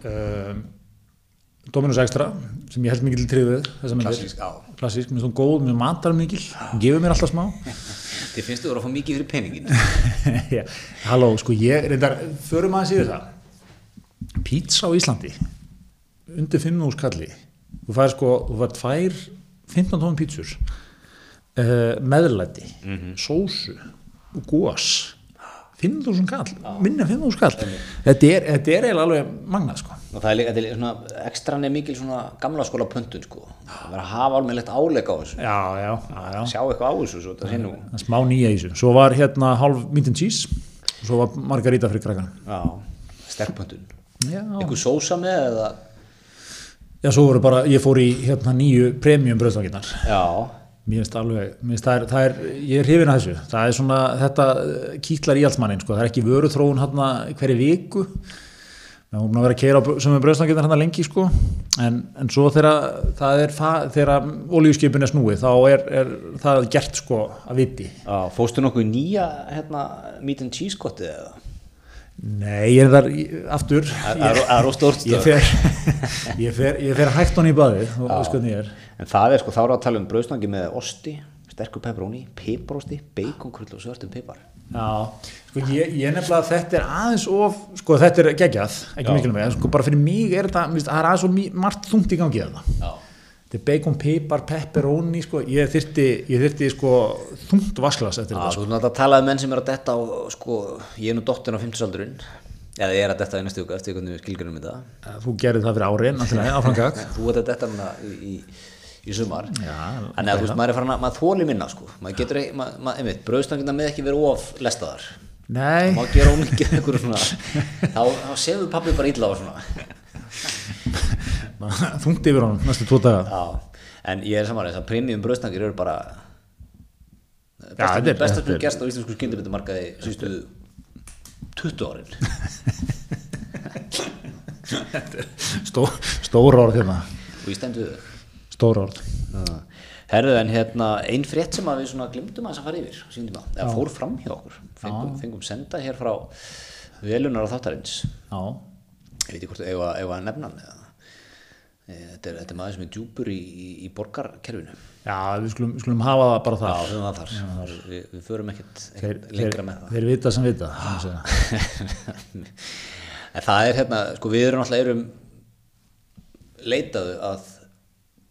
S2: um, Dominus Extra sem ég held mikið til myndir.
S1: Klassísk, já.
S2: klassísk, mér er svona góð, mér matar mikil gefur mér alltaf smá.
S1: Þið finnst þú að fá mikið fyrir peningin
S2: Já, halló, sko ég reyndar, förum aðeins yfir það. Pizza á Íslandi undir 5 úr skalli þú fær sko, þú fær tvær 15 tónum pítsur uh, meðlæti, sósu og gós 5.000 kall, minna 5.000 kall. Þetta er, þetta er eiginlega alveg magnað sko.
S1: Og það er er svona ekstran er mikil svona gamla skóla pöndun sko. Það verður að hafa alveg lett áleika á þessu.
S2: Já, já, já, já.
S1: sjá eitthvað á þessu svo það
S2: Það er smá nýja í þessu. Svo var hérna halv and cheese og svo var margarita fyrir krakkan
S1: já, sterk pöndun
S2: já,
S1: einhver sósa með eða?
S2: Já, svo voru bara, ég fór í hérna nýju premium bröðsvakinnar
S1: já,
S2: mér finnst alveg, mér finnst það er, það er ég er hrifin að þessu, það er svona þetta eh, kýtlar í allsmannin, sko, það er ekki vöruþróun hérna hverju viku. Við erum búin að vera að keira á sem er bröðsvakinnar hérna lengi, sko, en, en svo þegar það er, þegar olíuskipin er snúið, þá er, er það gert, sko, að viti.
S1: Fóstu nokkuð nýja hérna meat and cheese gottið eða
S2: Nei, ég er þar aftur
S1: Það er- það er of stórt
S2: ég fer, ég fer, ég fer hægt honni í baði og er
S1: En það er sko, þá er að tala um brauðsnangi með osti, sterkur pepperoni, piparosti, baconkrull og svörtum pipar.
S2: Já, sko ég, ég nefnilega að þetta er aðeins of, sko þetta er geggjað, ekki mikil með, sko bara fyrir mig er þetta, það er aðeins of margt þungt í gangi þarna.
S1: Já.
S2: Þetta bacon, pipar, pepperoni, sko, ég þyrti, ég þyrti sko þungt vasklas eftir þetta,
S1: þú náttúrulega talaði um menn sem er að detta á, sko, ég er nú dottin á 50 aldurinn, eða ég er að detta í næstu viku eftir hvernig við skilgjörnum þetta.
S2: sko. Þú gerði það fyrir áframgag.
S1: Þú ert að detta núna í, í, í sumar.
S2: Já,
S1: Þannig að þú veist, maður er farin að, maður þóli minna, sko. Maður getur maður, maður, einmitt, brauðstangina með ekki verið of lestaðar.
S2: Nei,
S1: Má gera ómikið þá, þá sefur pabbi bara illa á svona.
S2: þungt yfir honum næstu tvo daga.
S1: Já, en ég er samanlega, þess að premium brauðstangir eru bara
S2: þetta er-
S1: gerst á íslensku skyndibitamarkaði síðustu 20 árin.
S2: Stó, stóra orð hérna,
S1: og ég stend við þau.
S2: Stóra orð.
S1: Herðu en hérna ein frétt sem að við svona glimtum að þess að fara yfir sínum tíma, eða fór fram hjá okkur fengum, fengum senda hér frá velunar á þáttarins.
S2: Já,
S1: ég veit ekki hvort ef að, ef að nefna hann eða þetta er, þetta er maður sem er djúpur í, í, í borgarkerfinu.
S2: Já, við skulum, skulum hafa það bara
S1: Já,
S2: það.
S1: við höfum það þar, við, við förum ekkert, lengra með það.
S2: þeir vita sem vita.
S1: það er hérna, sko við erum alltaf erum leitaðu að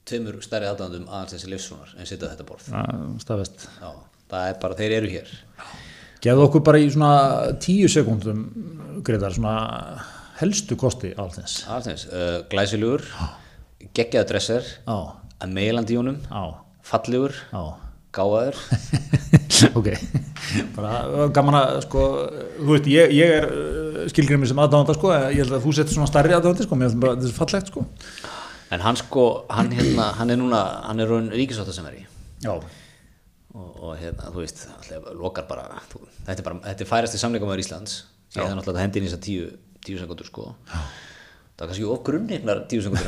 S1: tveimur stærri aðdæðandum aðeins þessi livssonar en setja þetta borð.
S2: Já, staðfest.
S1: Já, það er bara, þeir eru hér.
S2: Gefðu okkur bara í svona tíu sekúndum, Gretar, svona helstu kosti á allt þess.
S1: aðeins, uh, geggjaða dresser að meilandi í honum fallegur, gáðaður
S2: ok, bara gaman að sko, þú veist, ég, ég er uh, skilgrimi sem aðdáðanda sko, ég held að þú setur svona stærri aðdáðandi sko, mér finnst bara þetta er fallegt sko.
S1: en hann sko, hann hérna hann er núna, hann er raun ríkisváta sem er í
S2: Já,
S1: og, og hérna, þú veist, alltaf lokar bara þú, þetta er bara, þetta er færasti samleikamæður Íslands. Ég hefði náttúrulega hendi inn í þess að tíu, tíu sekundur sko. Já. Það var kannski of grunnignar tíu sekundur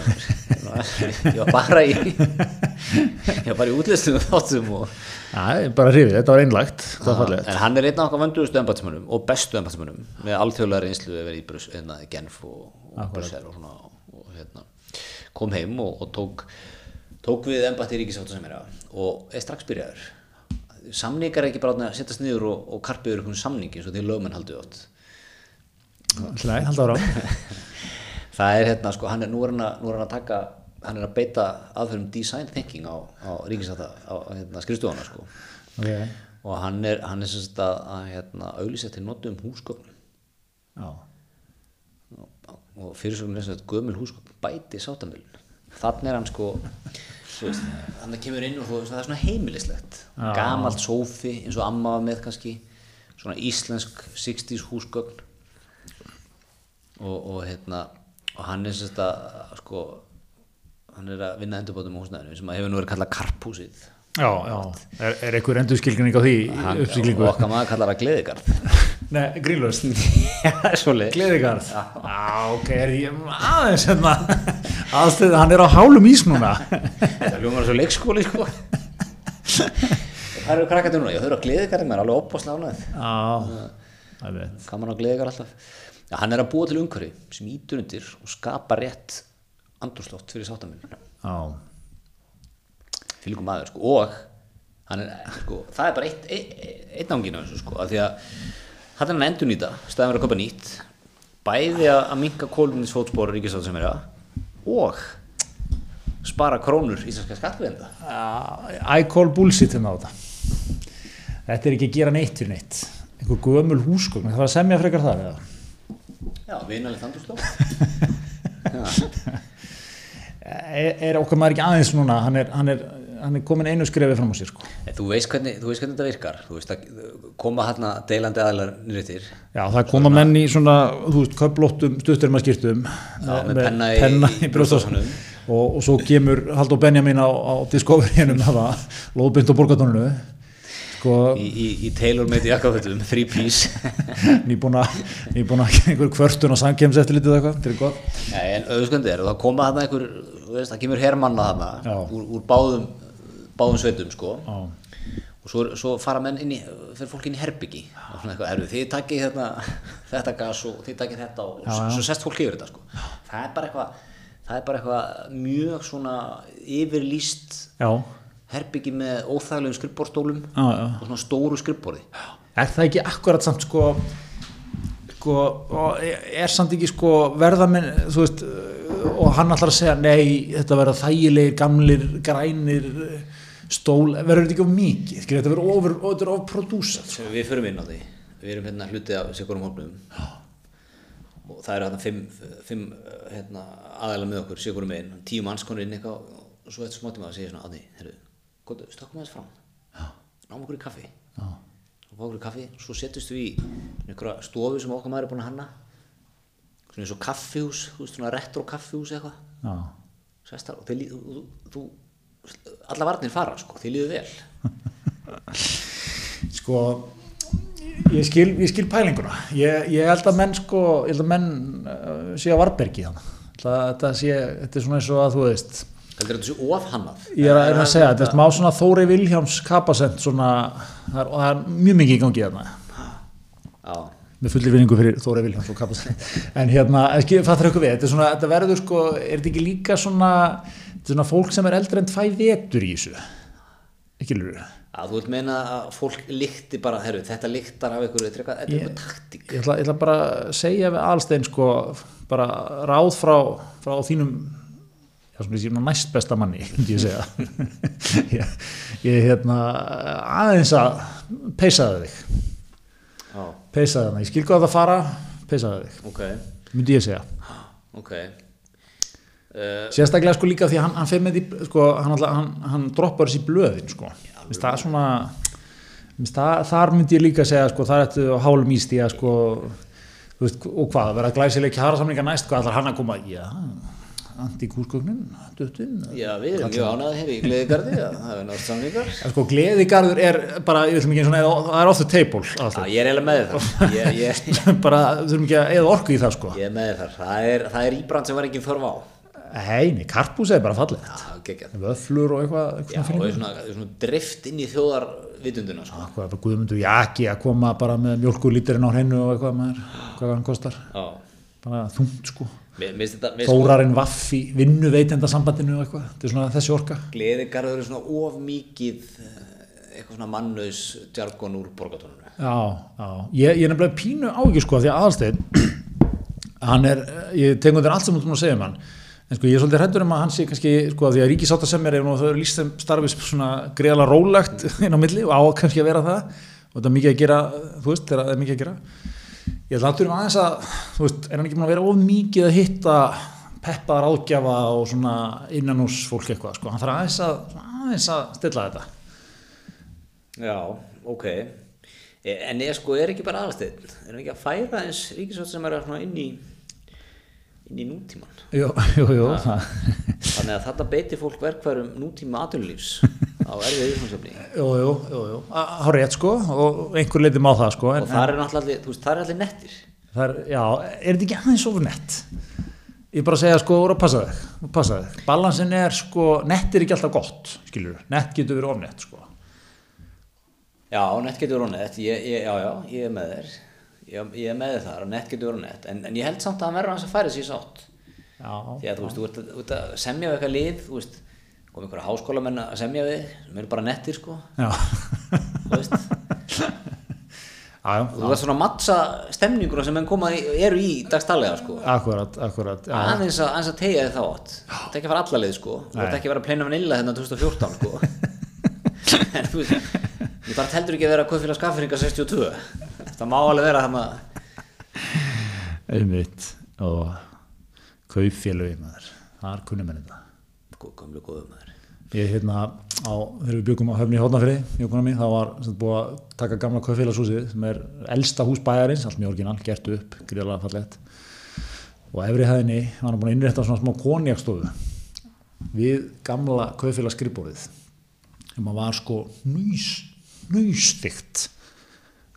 S1: ég var bara í ég var bara í útlistum þáttum og
S2: Já, bara hrifið, þetta var var fallegt.
S1: en hann er einn af okkar vönduðustu embætismönnum og bestu embætismönnum með alþjóðlega reynslu að í Brus, hérna, Genf og, og Brussel og, svona, og hérna, kom heim og, og tók, tók við embætti ríkisáta sem er og er strax byrjaður. Samningar er ekki bara að setjast niður og, og karpiður samningi eins og því lögmenn haldið átt
S2: Hlæ, halda ára.
S1: Það er hérna sko, hann er, nú, er hann að, nú er hann að taka hann er að beita aðferðum design thinking á, á ríkisáta á hérna, skrifstofana sko.
S2: Ok,
S1: og hann er, hann er sem sagt að, að hérna, auðlýsa til notum húsgögn.
S2: Já,
S1: og fyrirsögum er sem sagt gömul húsgögn bæti sátamilun þannig er hann sko veist, hann kemur inn og þú, það er svona heimilislegt.
S2: Já.
S1: gamalt sófi eins og amma með kannski svona íslensk 60s húsgögn. Og, og hérna og hann er sagt að sko hann er að vinna endurbótum á húsnæðinu sem að hefur nú verið kallað karphúsið.
S2: Já, já. Er, er einhver endur skilgrinning á því
S1: og okkar maður kallar það gleðigarð.
S2: Nei,
S1: svoleið
S2: Gleðigarð. Já, ok, er ég aðeins hérna, aðstöð, hann er á hálum ís núna.
S1: Það hljómar svo leikskóli sko. Það eru krakkandi núna, já þau eru að gleðigarði mér alveg ánægð
S2: Já, það veit.
S1: Gaman á gleðigar alltaf já, Hann er að búa til umhverfi sem ítur undir og skapa rétt andurslótt fyrir sáttaminn
S2: Já,
S1: Fylgum maður sko og er, sko, það er bara eitt, eitt, eitt ánginu sko af því að hann er hann endur nýta staðan verið að köpa nýtt bæði að, að minka kóluminsfótspor ríkisátt sem er að og spara krónur íslenska skattgreðenda
S2: Já, I call bullshit hérna á þetta. Þetta er ekki að gera neitt fyrir neitt. Einhver gömul húsgögn, það var að semja frekar það eða?
S1: Já, vinalegt andurslótt
S2: Er, er okkar maður ekki aðeins núna, hann er, hann er, hann er komin einu skrefi fram á sér sko.
S1: Þú veist hvernig, þú veist hvernig þetta virkar. Veist að koma hérna deilandi aðlar nýrittir
S2: Já, það koma menn í svona, þú veist, köplóttum, stutturum að skýrtum
S1: með penna í- í
S2: brjóstásunum
S1: brjóstvasanum.
S2: og, og svo kemur Haldur Benjamin á, á Discovery-inum það var, lóðbynd og borgatónunu sko,
S1: í, í, í tailor-made jakkafötum, three piece.
S2: Að einhver kvörtun og samkemms eftir litið eitthvað, þetta er gott.
S1: Nei, en auðvitað er, það koma hérna einhver veist, það kemur hermanna
S2: Já.
S1: þarna úr, úr báðum, báðum sveitum sko. Og svo, svo fara menn inn í fyrir fólk inn í herbyggi og þið takkið hérna, þetta gas og þið takkið þetta og
S2: Já,
S1: svo,
S2: já.
S1: svo sest fólk yfir þetta sko. það er bara eitthvað það er bara eitthvað mjög svona yfirlýst
S2: já,
S1: herbyggi með
S2: já, já.
S1: og svona stóru skrippborði
S2: Er það ekki akkurat samt sko, sko og er samt ekki sko verðamenn, þú veist, og hann ætlar að segja nei, þetta verða þægilegir, gamlir, grænir stól, verður þetta ekki of mikið, þetta verður ofur, og þetta er ofprodúsað sko.
S1: við förum inn á því. Við erum hérna hluti af sikurum hófnum og það eru hérna fimm, fimm hérna, aðeila með okkur sikurum einn, tíu manns konur inn eitthvað og svo eftir smátum að segja svona aðni, herru, góðu, stökkum aðeins fram. Náum okkur í kaffi. Fá okkur í kaffi, svo settust við í einhverja stofu sem okkar maður er búin að hanna. Svona eins og kaffihús þú veist, svona retro kaffihús eitthvað. Sestar, og þeir líð, þú, þú, alla varnir fara sko, þeir líðu vel.
S2: Sko ég skil, ég skil pælinguna. Ég, ég held að menn sko ég held að menn uh, sé á Varbergi þannig þetta sé, þetta er svona eins og að þú veist
S1: heldur þetta sé ofhannað
S2: ég er að, er að segja, þetta er smá svona Þóri Vilhjáms kapasent svona, það er, það er mjög mikið í gangi þarna
S1: já,
S2: með fullir vinningu fyrir Þóri Vilhjáms og kapasent. En hérna, ekki, fattar ykkur við þetta, svona, þetta verður sko, er þetta ekki líka svona þetta er svona fólk sem er eldri en tvæ vetur í þessu? Ekki lúru
S1: að þú vilt meina að fólk líkti bara, herru, þetta líktar af ykkur þetta er eitthvað, eitthvað taktík.
S2: ég ætla, ég ætla bara að segja við Alstein sko, bara ráð frá, frá þínum ég sé, næst besta manni ég ég, ég hérna aðeins að peysaði þig.
S1: Já,
S2: peysaði hana, ég skil hvað það fara peysaði þig,
S1: ok,
S2: myndi ég segja.
S1: Ok. Uh,
S2: sérstaklega sko líka því að hann, hann fer með því sko, hann, hann, hann droppar þessi blöðin sko, það svona mér finnst það, þar myndi ég líka segja sko, það er þetta hálum íst í að sko og hvað, vera glæsileg kjara næst, hvað ætlar hann að koma? Já, antikúrskognin döttin
S1: já, við erum mjög ánæðið hér í Gleðigarði að það er nátt samlingar
S2: sko, gleðigarður er bara, ég ætlum ekki svona, eða- það er off the table
S1: já, ég er eiginlega með það. Ég, ég,
S2: bara, þurfum ekki að eða orku í það sko.
S1: Ég er með það, það er, það er íbrand sem var ekki þörf á.
S2: Heini, karpús er bara fallið
S1: já,
S2: vöflur og eitthvað,
S1: já,
S2: eitthvað
S1: og
S2: svona
S1: er svona, svona drift inn í þjóðar vitunduna sko.
S2: Guðmundur Jaki að koma bara með mjölkulíturinn á hreinu og eitthvað maður, hvað hann kostar?
S1: Já,
S2: bara þungt sko.
S1: Þetta
S2: Þórarinn Vaffi, vinnu veitenda sambandinu og eitthvað, þetta er svona þessi orka.
S1: Gleðigarður er svona of mikið eh, eitthvað svona mannlaus djargon úr borgatónunu
S2: já, já, ég, ég er nefnilega pínu á ekki sko því að aðalsteinn hann er, ég tengur þér allt sem þú búin að segja um hann. En sko ég er svolítið hrættur um að hann sé kannski sko því að ríkisáttasemjar ef nú þau eru líst sem starfis svona greiðlega rólegt inn á milli og á kannski að vera það. Og þetta er mikið að gera, þú veist, það er mikið að gera ég ætla aftur um aðeins að þú veist, er hann ekki búin að vera of mikið að hitta peppaðar ágjafa og svona innanús fólk eitthvað sko, hann þarf aðeins að, aðeins að stilla þetta.
S1: Já, ok. E- En ég sko er ekki bara aðalsteinn? Erum við ekki að færa eins ríkisvátt sem er inn í inn í nútíman
S2: jú, jú, jú, það
S1: þannig að þetta beiti fólk verkværum nútíma atvinnulífs á erfið
S2: jú, há rétt sko og einhver leitum á það sko en,
S1: og það er allir- það er nettir.
S2: Það er, já, er þetta ekki aðeins ofur nett? Ég bara segja sko, úr að passa þig, passa þig. Balansin er sko, nett er ekki alltaf gott, skilur, nett getur verið ofnett sko.
S1: Já, nett getur verið nett, ég, ég, já, já, ég er með þér. Ég, ég er með þér þar nett getur verið nett. En, en ég held samt að hann verður hans að færa sér sátt.
S2: Já,
S1: því að þú veist, þú ert, að- þú ert að semja við eitthvað lið þú veist, kom einhverja háskólamenn að semja við sem eru bara nettir sko. Þú veist.
S2: Já,
S1: þú veist svona mattsa stemninguna sem koma eru í dagstælega sko.
S2: Akkurat, akkurat,
S1: aðeins að, tegja þið þá átt það er ekki að fara alla leið sko. Þú ert ekki að vera að plena vanilla hérna 2014 sko. En þú veist ég bara heldur ekki að vera kaupfélag skaffringa 62 það má alveg vera það maður
S2: einmitt. Og kaupfélögi maður, þar kunnum henni þetta.
S1: gömlu góðu maður
S2: Ég hérna á, þegar við byggum á höfni í Hótnafriði, mjöguna mín, þá var sem búið að taka gamla kaupfélagshúsið sem er elsta hús bæjarins, allt mjög orginal, gert upp, gríðalega fallegt. Og efri hæðinni var hann búin að innrétta svona smá konjakstofu við gamla kaupfélagskribborðið sem að var sko nýs, nýstikt,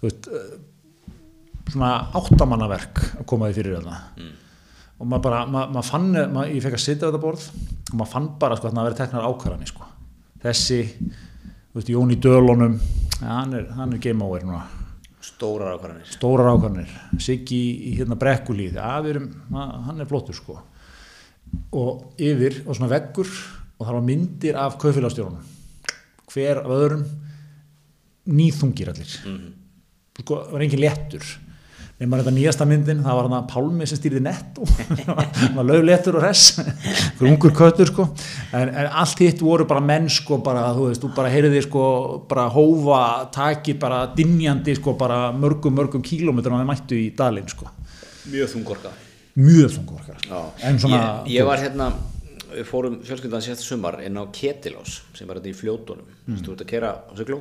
S2: þú veist, eh, svona áttamannaverk að koma því fyrir þarna og maður bara, maður, maður fann maður, ég fekk að sitja á þetta borð og maður fann bara sko að það verið teknar ákvarðanir sko. Þessi, þú veist, Jón í Dölunum ja, hann, er, hann er game over núna.
S1: Stórar ákvarðanir.
S2: Stórar ákvarðanir. Siggi í hérna brekkulíð. Ha- hann er flottur sko. Og yfir og svona veggur og það var myndir af kaufélagstjórunum hver af öðrum nýþungir allir. Sko, það var engin léttur nema þetta nýjasta myndin, það var hann að Pálmi sem stýrði nett og hann var lögléttur og res fyrir ungur köttur sko. En, en allt hitt voru bara menn sko bara, þú veist, þú bara heyrði sko bara hófa, taki bara dinjandi sko bara mörgum, mörgum kílómetrum að þeir mættu í dalinn sko.
S1: Mjög þungorka
S2: mjög þungur okkar
S1: Já.
S2: en svona,
S1: ég, ég var hérna við fórum fjölskyldan sérsta sumar inn á Ketilás sem var þetta í fljótunum. Mm. þú ert að kera á Sigló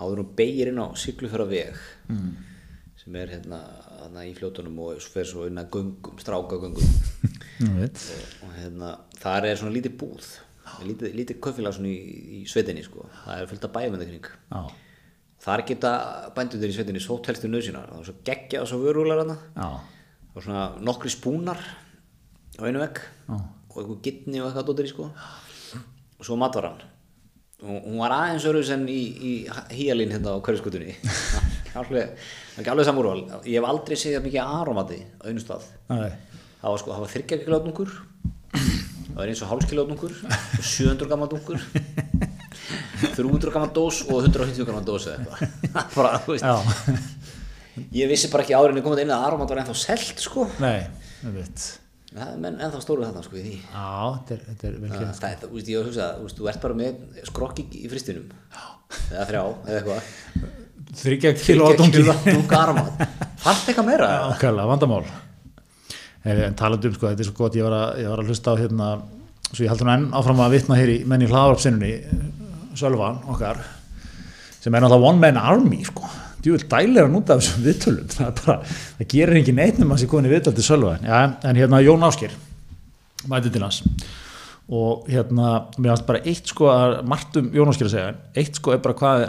S1: áður og beigir inn á Siglufjörða veg mm. Sem er hérna, hérna í fljótunum og fer svo strákagöngum.
S2: Nú veit.
S1: og hérna, þar er svona lítið búð lítið, lítið kaufélag svona í, í sveitinni sko. það er fullt af bæjumendakring
S2: já,
S1: þar geta bændunir í sveitinni sótt helstu nöðsínar það er svo geggja og svo vörúlar þarna.
S2: Já,
S1: og svona nokkri spúnar á einu vegg
S2: Já.
S1: og einhver gittni og eitthvað dóttir í sko. Og svo matvaran. Og hún var aðeins öruðs en í, í híalín hérna á hverjaskutunni alveg, ekki alveg samúrval ég hef aldrei séð það mikið aromati á einu stað.
S2: Nei.
S1: það var sko, var þryggja kilóðnungur það var eins og hálskilóðnungur 700 gammal dungur 300 gammal dós og 150 gammal dós eða eitthvað. Bara, þú veist,
S2: já,
S1: ég vissi bara ekki árinni komið inn að aromat var ennþá selt sko.
S2: Nei,
S1: menn ennþá stóru þarna sko í því.
S2: Já, þetta er, vel
S1: það,
S2: gert
S1: það, þú veist, ég var að hugsa, þú ert bara með skrokki í fristinum eða þrjá, eða eitthvað
S2: þryggja kíló á dungi
S1: fannst eitthvað meira?
S2: Ákvæmlega, vandamál. En, en talandi um sko, þetta er svo gott ég var að, ég var að hlusta á hérna svo ég heldur nú enn áfram að vitna hér í menn í hlaðvarpsinnunni Sölvan okkar sem er náttúrulega one man army sko. Djúvel dælir hann út af þessum viðtölum það, bara, það gerir engin nema að sé komin í viðtöl til Sölvan. Já, en hérna Jón Áskir mæti til hans. Og hérna, mér finnst bara eitt sko að margt um Jón Áskir að segja eitt sko er bara hvað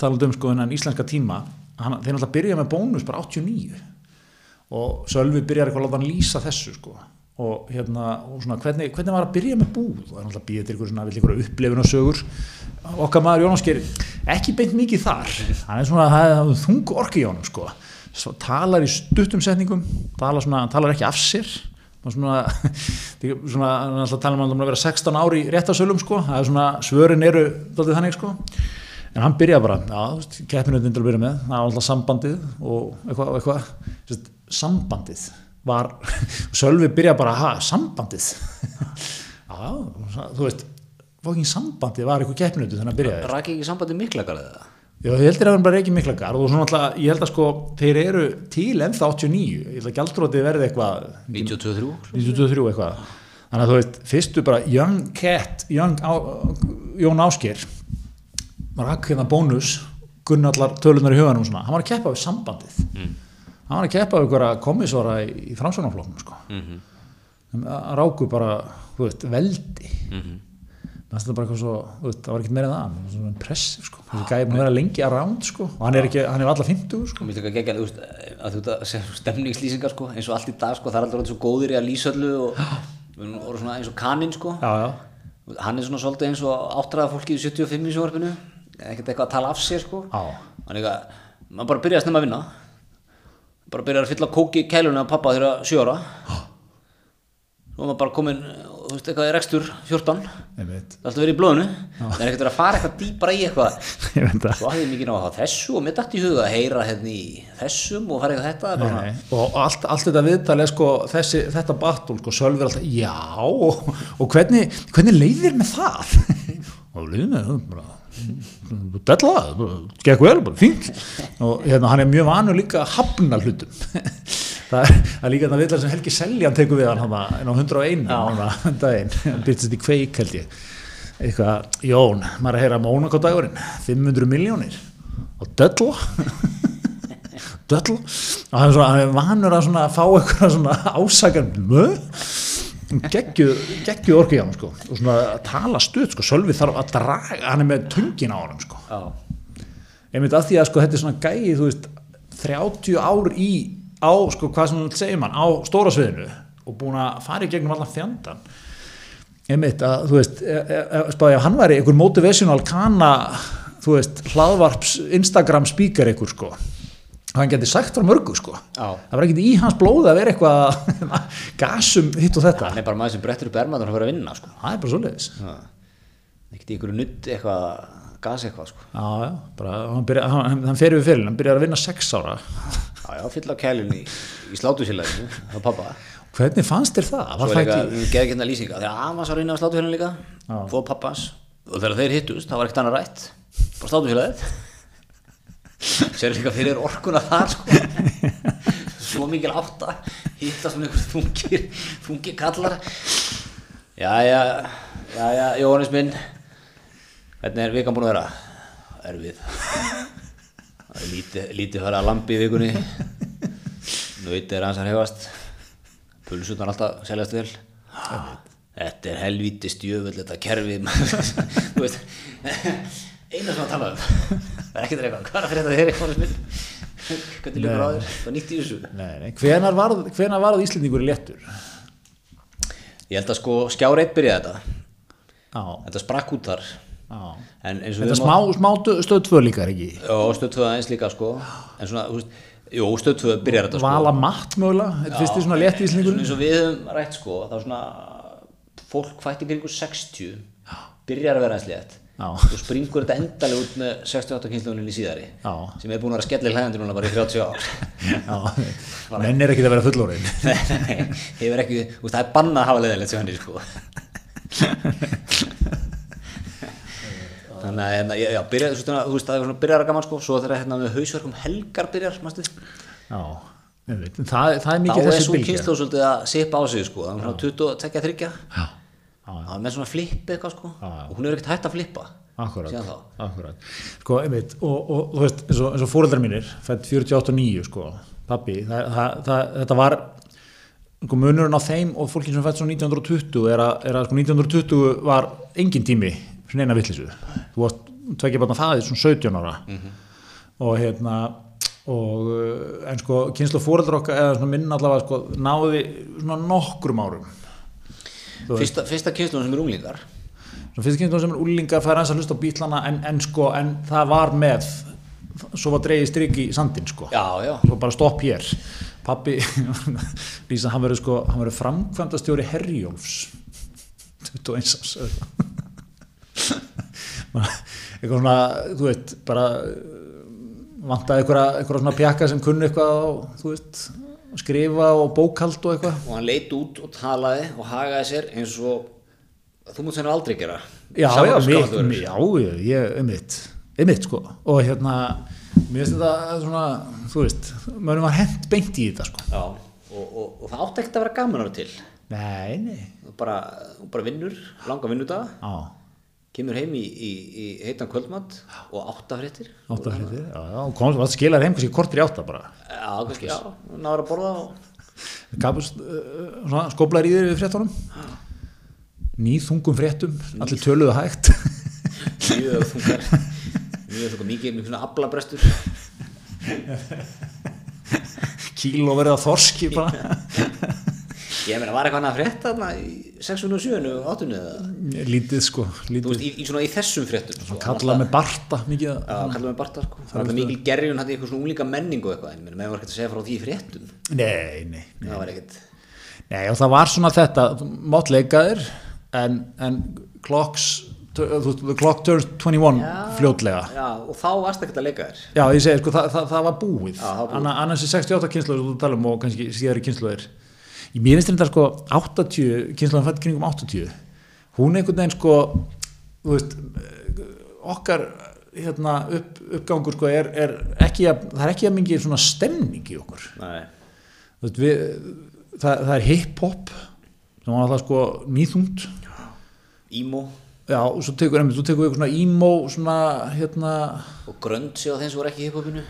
S2: talandi um sko hennan íslenska tíma hann, þeir náttúrulega byrja með bónus bara 89 og Sölvi byrjar eitthvað að láta hann lýsa þessu sko. Og hérna, og svona, hvernig, hvernig var að byrja með búð? Og það er náttúrulega býðið til ykkur svona, vill ykkur upplifun og sögur okkar maður Jónasker ekki beint mikið þar. Hann er svona, það er þungu orki í honum sko. Svo talar í stuttum setningum talar, svona, talar ekki af sér. Og svona, svona hann er alltaf að tala um að vera 16 ári í réttasölum sko, það er svona, svörin eru dálítið þannig sko en hann byrja bara, já, keppinautin til að byrja með það var alltaf sambandið og eitthvað, eitthvað sambandið var, Sölvi byrja bara ha, sambandið? Já, þú veist fóking sambandið var eitthvað keppinautin þannig að byrja
S1: rækki ekki sambandi miklakar eða?
S2: Já, ég heldur að hann bara ekki mikla garð og svona alltaf, ég held að sko, þeir eru til ennþá 89, ég held að gjaldrótið verði eitthvað
S1: 92-3
S2: 93 eitthvað. Þannig að þú veist, fyrstu bara Young Cat, Young Jón Ásker rakk hérna bónus gunnallar tölunar í huganum svona, hann var að keppa við sambandið.
S1: Mm.
S2: hann var að keppa við einhverja komissora í, í framsvonarfloknum sko.
S1: Mhm.
S2: hann ráku bara, þú veist, veldi. Það bara eitthvað svo, þú veist, það var ekkert meira en það hann var svona impressive sko, þessi gæði búin að að ránd sko, og hann er ekki, hann er alla 50 sko,
S1: Mér finnst ekki ekki að, að þú veist að segja stemningslýsingar sko, eins og allt í dag sko, það er alltaf svo góðir í að lýsa öllu og svona eins og kaninn sko.
S2: já, já,
S1: hann er svona svolítið eins og áttræða fólki í 75 í sjóarpinu ekkert eitthvað að tala af sér sko. er eitthvað, maður bara byrjaði að snemma að vinna. Bara byrjaði að fylla kóki í kæluna af pappa þegar sjóra var maður bara komin þú veist eitthvað í rekstur 14
S2: ég veit,
S1: það er alltaf verið í blóðinu. Það er ekkert að fara eitthvað dýpra í eitthvað. Svo hafði ég mikið ná að hafa þessu og mér dætt í huga að heyra hérna í þessum og fara eitthvað þetta bara.
S2: Nei, og allt, allt þetta viðtal er sko þessi, þetta battle sko, Sölvi er alltaf, já og, og hvernig, hvernig leiðir með það? Og leiðir með það bara della, bara, gekk vel, fínt. Og hérna, hann er mjög vanur líka að hafna hlutum. Það er, það er líka þetta viðtal sem Helgi Seljan tekur við hann en á 101 hann daginn, hann byrtist í kveik held ég. Eitthvað, Jón, maður er að heyra Mónakó dagurinn, 500 miljónir og della? Döll og hann er, svona, hann er vanur að fá eitthvað svona ásakan geggjuð geggjuð orkið á hann sko. Og svona að tala stuð sko, Sölvi þarf að draga hann er með töngin á hann sko. Einmitt að því að sko þetta er svona gæði þú veist 30 ár í á sko hvað sem þú segja mann á stóra sviðinu og búin að fara í gegnum allan þjandan einmitt að, þú veist, e, e, e, spáði að hann væri einhver motivational kana, þú veist, hlaðvarps Instagram speaker einhver sko hann geti sagt frá mörgu sko
S1: Já.
S2: það var ekkert í hans blóði að vera eitthvað gasum hitt og þetta
S1: hann er bara maður sem brettur upp ermaður að vera að vinna sko.
S2: það er bara svoleiðis
S1: ekkert í ykkur nutt eitthvað gas eitthvað sko.
S2: já, já, bara, hann, byrja, hann, hann fer við fyrir hann byrjar að vinna sex ára
S1: já, já, fyll á kælun í, í slátusílaðinu það var pappa
S2: hvernig fannst þér það?
S1: svo
S2: Var það
S1: líka,
S2: ekki?
S1: hérna lýsinga þegar Amas var inn á slátusílaðinu líka fóð pappans og þegar þeir hittust, það var ekkert annað rætt bara slátusílaðið sér líka fyrir orkuna þar sko. svo mikil átta hittast um einhver þungir þungir kallar. Já, já, já, já, Jóhannes minn. Hvernig er vikan búin að vera? erfið. Það er lítið, lítið fara að lambi í vikunni. Nöytið er hans að hefast pulsutan alltaf seljast vel. Þetta er helvíti stjöfull þetta kerfi. Þú veist eina sem að tala um. Það er ekkert eitthvað, hvað er að fyrir þetta þér eitthvað minn hvernig lífur á þér, það er nýtt í þessu.
S2: Hvenar var, hvenar var það Íslendingur í léttur?
S1: ég held að sko skjár eitt byrjaði þetta.
S2: Já,
S1: þetta sprakk út þar.
S2: Já. Þetta smá, smá stöð tvö líka er ekki?
S1: og stöð 2 eins líka sko. En svona, þú veist, jú, stöð 2 byrjar þetta sko.
S2: Vala matt mögulega, þetta fyrst í svona létt
S1: svona
S2: Íslendingur?
S1: eins og við höfum rætt sko þá svona fólk fætti kringu 60 byrjar að vera eins létt.
S2: Já.
S1: Og springur þetta endalega út með 68 kynslunin í síðari
S2: Já.
S1: sem er búin að vera skellir hlæðandi núna bara í 30 ár.
S2: Menn er ekki að vera fullorinn.
S1: Ekki, veist, það er bannað að hafa leðilegt sem hann er sko. Þannig að hérna, já, byrja, veist, þú veist, það er svona byrjar að gaman sko svo þegar hérna með hausverkum helgar byrjar
S2: Já, það, það er
S1: þá
S2: mikið
S1: er
S2: þessi
S1: svo
S2: bylgja.
S1: kynslu svolítið að sipa á sig sko, það er svona 22 þryggja
S2: Já,
S1: það er með svona flip eitthvað sko
S2: Já, já.
S1: og hún er ekkert hægt að flippa
S2: akkurat, akkurat. Sko, einmitt, og, og þú veist, eins og, og fóreldrar mínir, fætt 48 og 9, sko, pappi, það, það, það, þetta var, sko, munurinn á þeim og fólkin sem fætt svo 1920 er að, er að sko, 1920 var engin tími svona eina vittlisu. Þú varst tvekja barna fæðið svona 17 ára og hérna, og en sko, kynslu fóreldrar okkar, eða svona minn allavega, sko, náði svona nokkrum árum.
S1: Fyrsta, fyrsta kynslu sem er unglingar.
S2: Svo fyrst kynnt sem er úlingar fær hans að hlusta á bílana en, en sko, en það var með svo var dreigið strik í sandin sko.
S1: Já, já,
S2: svo bara stopp hér. Pappi, Lísa, hann verður sko hann verður framkvæmdastjóri Herjólfs. 21 árs eitthvað. Svona þú veit, bara vantaði eitthvað, svona pjakka sem kunni eitthvað á, þú veist skrifa og bókald og eitthvað.
S1: Og hann leit út og talaði og hagaði sér eins og þú mútt senna aldrei gera.
S2: Já, já,
S1: verður.
S2: já, ég, ég, einmitt einmitt, sko, og hérna mér finnst þetta svona, þú veist mönnum var hent beint í þetta, sko.
S1: Já, og, og, og það átti ekkert að vera gaman ára til.
S2: Nei, nei,
S1: bara, bara vinnur, langa vinnudaga.
S2: Já
S1: kemur heim í, í, í heitan kvöldmatt og áttafréttir
S2: átta hluti, já, já, og komst, það skilar heim kannski kortir í átta bara.
S1: Já, kannski, já, náður að borða og
S2: Gafust, uh, svona, skóplar í þér við fréttunum? Nýþungum fréttum allir töluðu hægt.
S1: Mjög þungar. Mjög þungar, mikið, mikið svona aflabrestur.
S2: Kíló verið að þorski bara
S1: ég meina, var eitthvað annað að frétta þarna í 607 og 8 eða
S2: lítið sko,
S1: þú
S2: lítið
S1: veist, í, í svona í þessum fréttum sko,
S2: kalla með barta mikið
S1: Já, kalla með Barta sko. Það er mikil gerjun hætti eitthvað svona unglinga menningu eitthvað, en mér var ekkert að segja frá því fréttum.
S2: nei, nei, nei
S1: Það var ekkert,
S2: Nei, og það var svona þetta, þú mátt leika þér en, en þú- the clock turns 21 fljótlega.
S1: já, og þá varst ekkert að leika þér.
S2: Já, ég segi, sko, það, það, það var búið.
S1: Já, það var búið.
S2: Anna, annars er 68 kynsluður, þú tala um, og kannski síðari kynsluður. Í mér finnst þetta sko 80, kynsluðan fætt kringum 80. Hún einhvern veginn sko, þú veist, okkar hérna, upp, uppgangur sko er, er ekki að, það er ekki að mingi svona stemning í okkur. Þú veist, við, það, það er hip-hop sem var alltaf sko nýþungt
S1: Ímó
S2: já, og svo tekur, einmitt, svo tekur eitthvað svona emo svona, hérna
S1: og grönd séu þeim sem voru ekki í hiphopinu.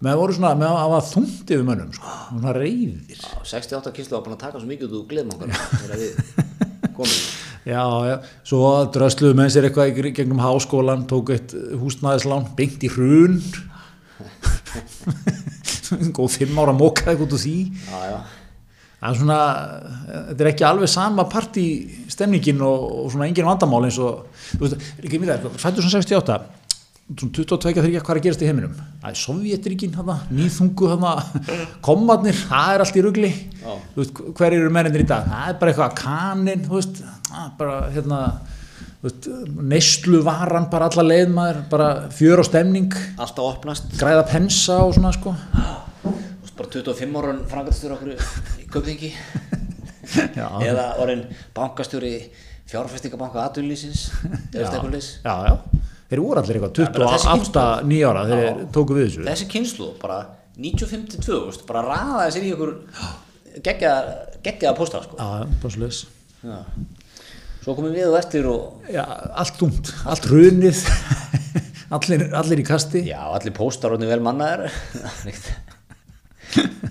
S2: Með voru svona, með að hafa þungt yfir mönnum sko, svona reyðir
S1: Já, 68 kynslu var búin að taka svo mikið út úr gleðmangar þegar við komum.
S2: já, já, svo drösluðu með sér eitthvað í gegnum háskólan tók eitt húsnæðislán, beint í hrun. Góð fimm ára mókaði út úr því.
S1: Já, já.
S2: það er svona, þetta er ekki alveg sama partystemningin og, og svona engin vandamál eins og, þú veist, ekki mér það, fættur svona 68, svona 22-23, hvað er að gerast í heiminum? Það er Sovjetríkin, hana, nýþungu, hana, komadnir, það er allt í veist, hver eru mennindir í dag? Það er bara eitthvað kanin, veist, bara, hérna, þú veist, neyslu varan bara alla leið maður, bara fjör og stemning,
S1: alltaf opnast.
S2: Græða pensa og svona, sko.
S1: Bara 25 ára frangastur okkur í Kaupþingi.
S2: Já,
S1: eða orðin bankastjóri fjárfestingabanka aðunlýsins eða leys
S2: Já, já, þeir voru allir eitthvað
S1: bara þessi
S2: 28, 9 ára þegar þeir tóku við þessu.
S1: Þessi kynslu bara 95-2 veist, bara raðaði sér í ykkur geggjaða pósta sko.
S2: Já, bara svo
S1: komum við og eftir og
S2: Já, allt ungt, allt hrunið allir, allir í kasti.
S1: Já, allir póstar orðin vel mannaðir.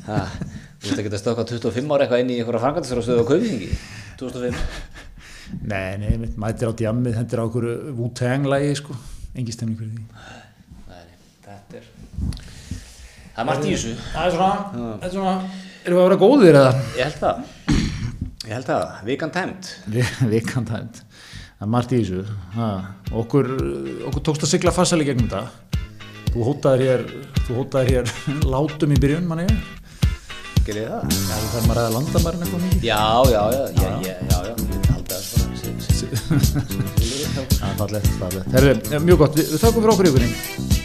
S1: Ha, þú veist að stökka 25 ára eitthvað inn í einhverja frangastur á Kaupþingi 2005
S2: Nei, nei, mitt mætir á djammið hendur á okkur Wu-Tang-lægi, sko. Engi stemning fyrir því.
S1: Nei, þetta er það er margt í þessu.
S2: Það er svona, þetta er svona erum við að vera góðir eða?
S1: ég held það. Ég held það, vikan tæmt.
S2: Vikantæmt það er margt í þessu. Ha. okkur, okkur tókst að sigla fassali gegnum þetta. Þú hótaðir hér þú hótaðir hér látum í byrjun manni
S1: Gerið þið það?
S2: Það er maður að landamærin eitthvað mikið.
S1: Já, já, já, já, já, já, já, Það
S2: er. Herri, mjög gott, þakkum fyrir okkur í ykkurinn.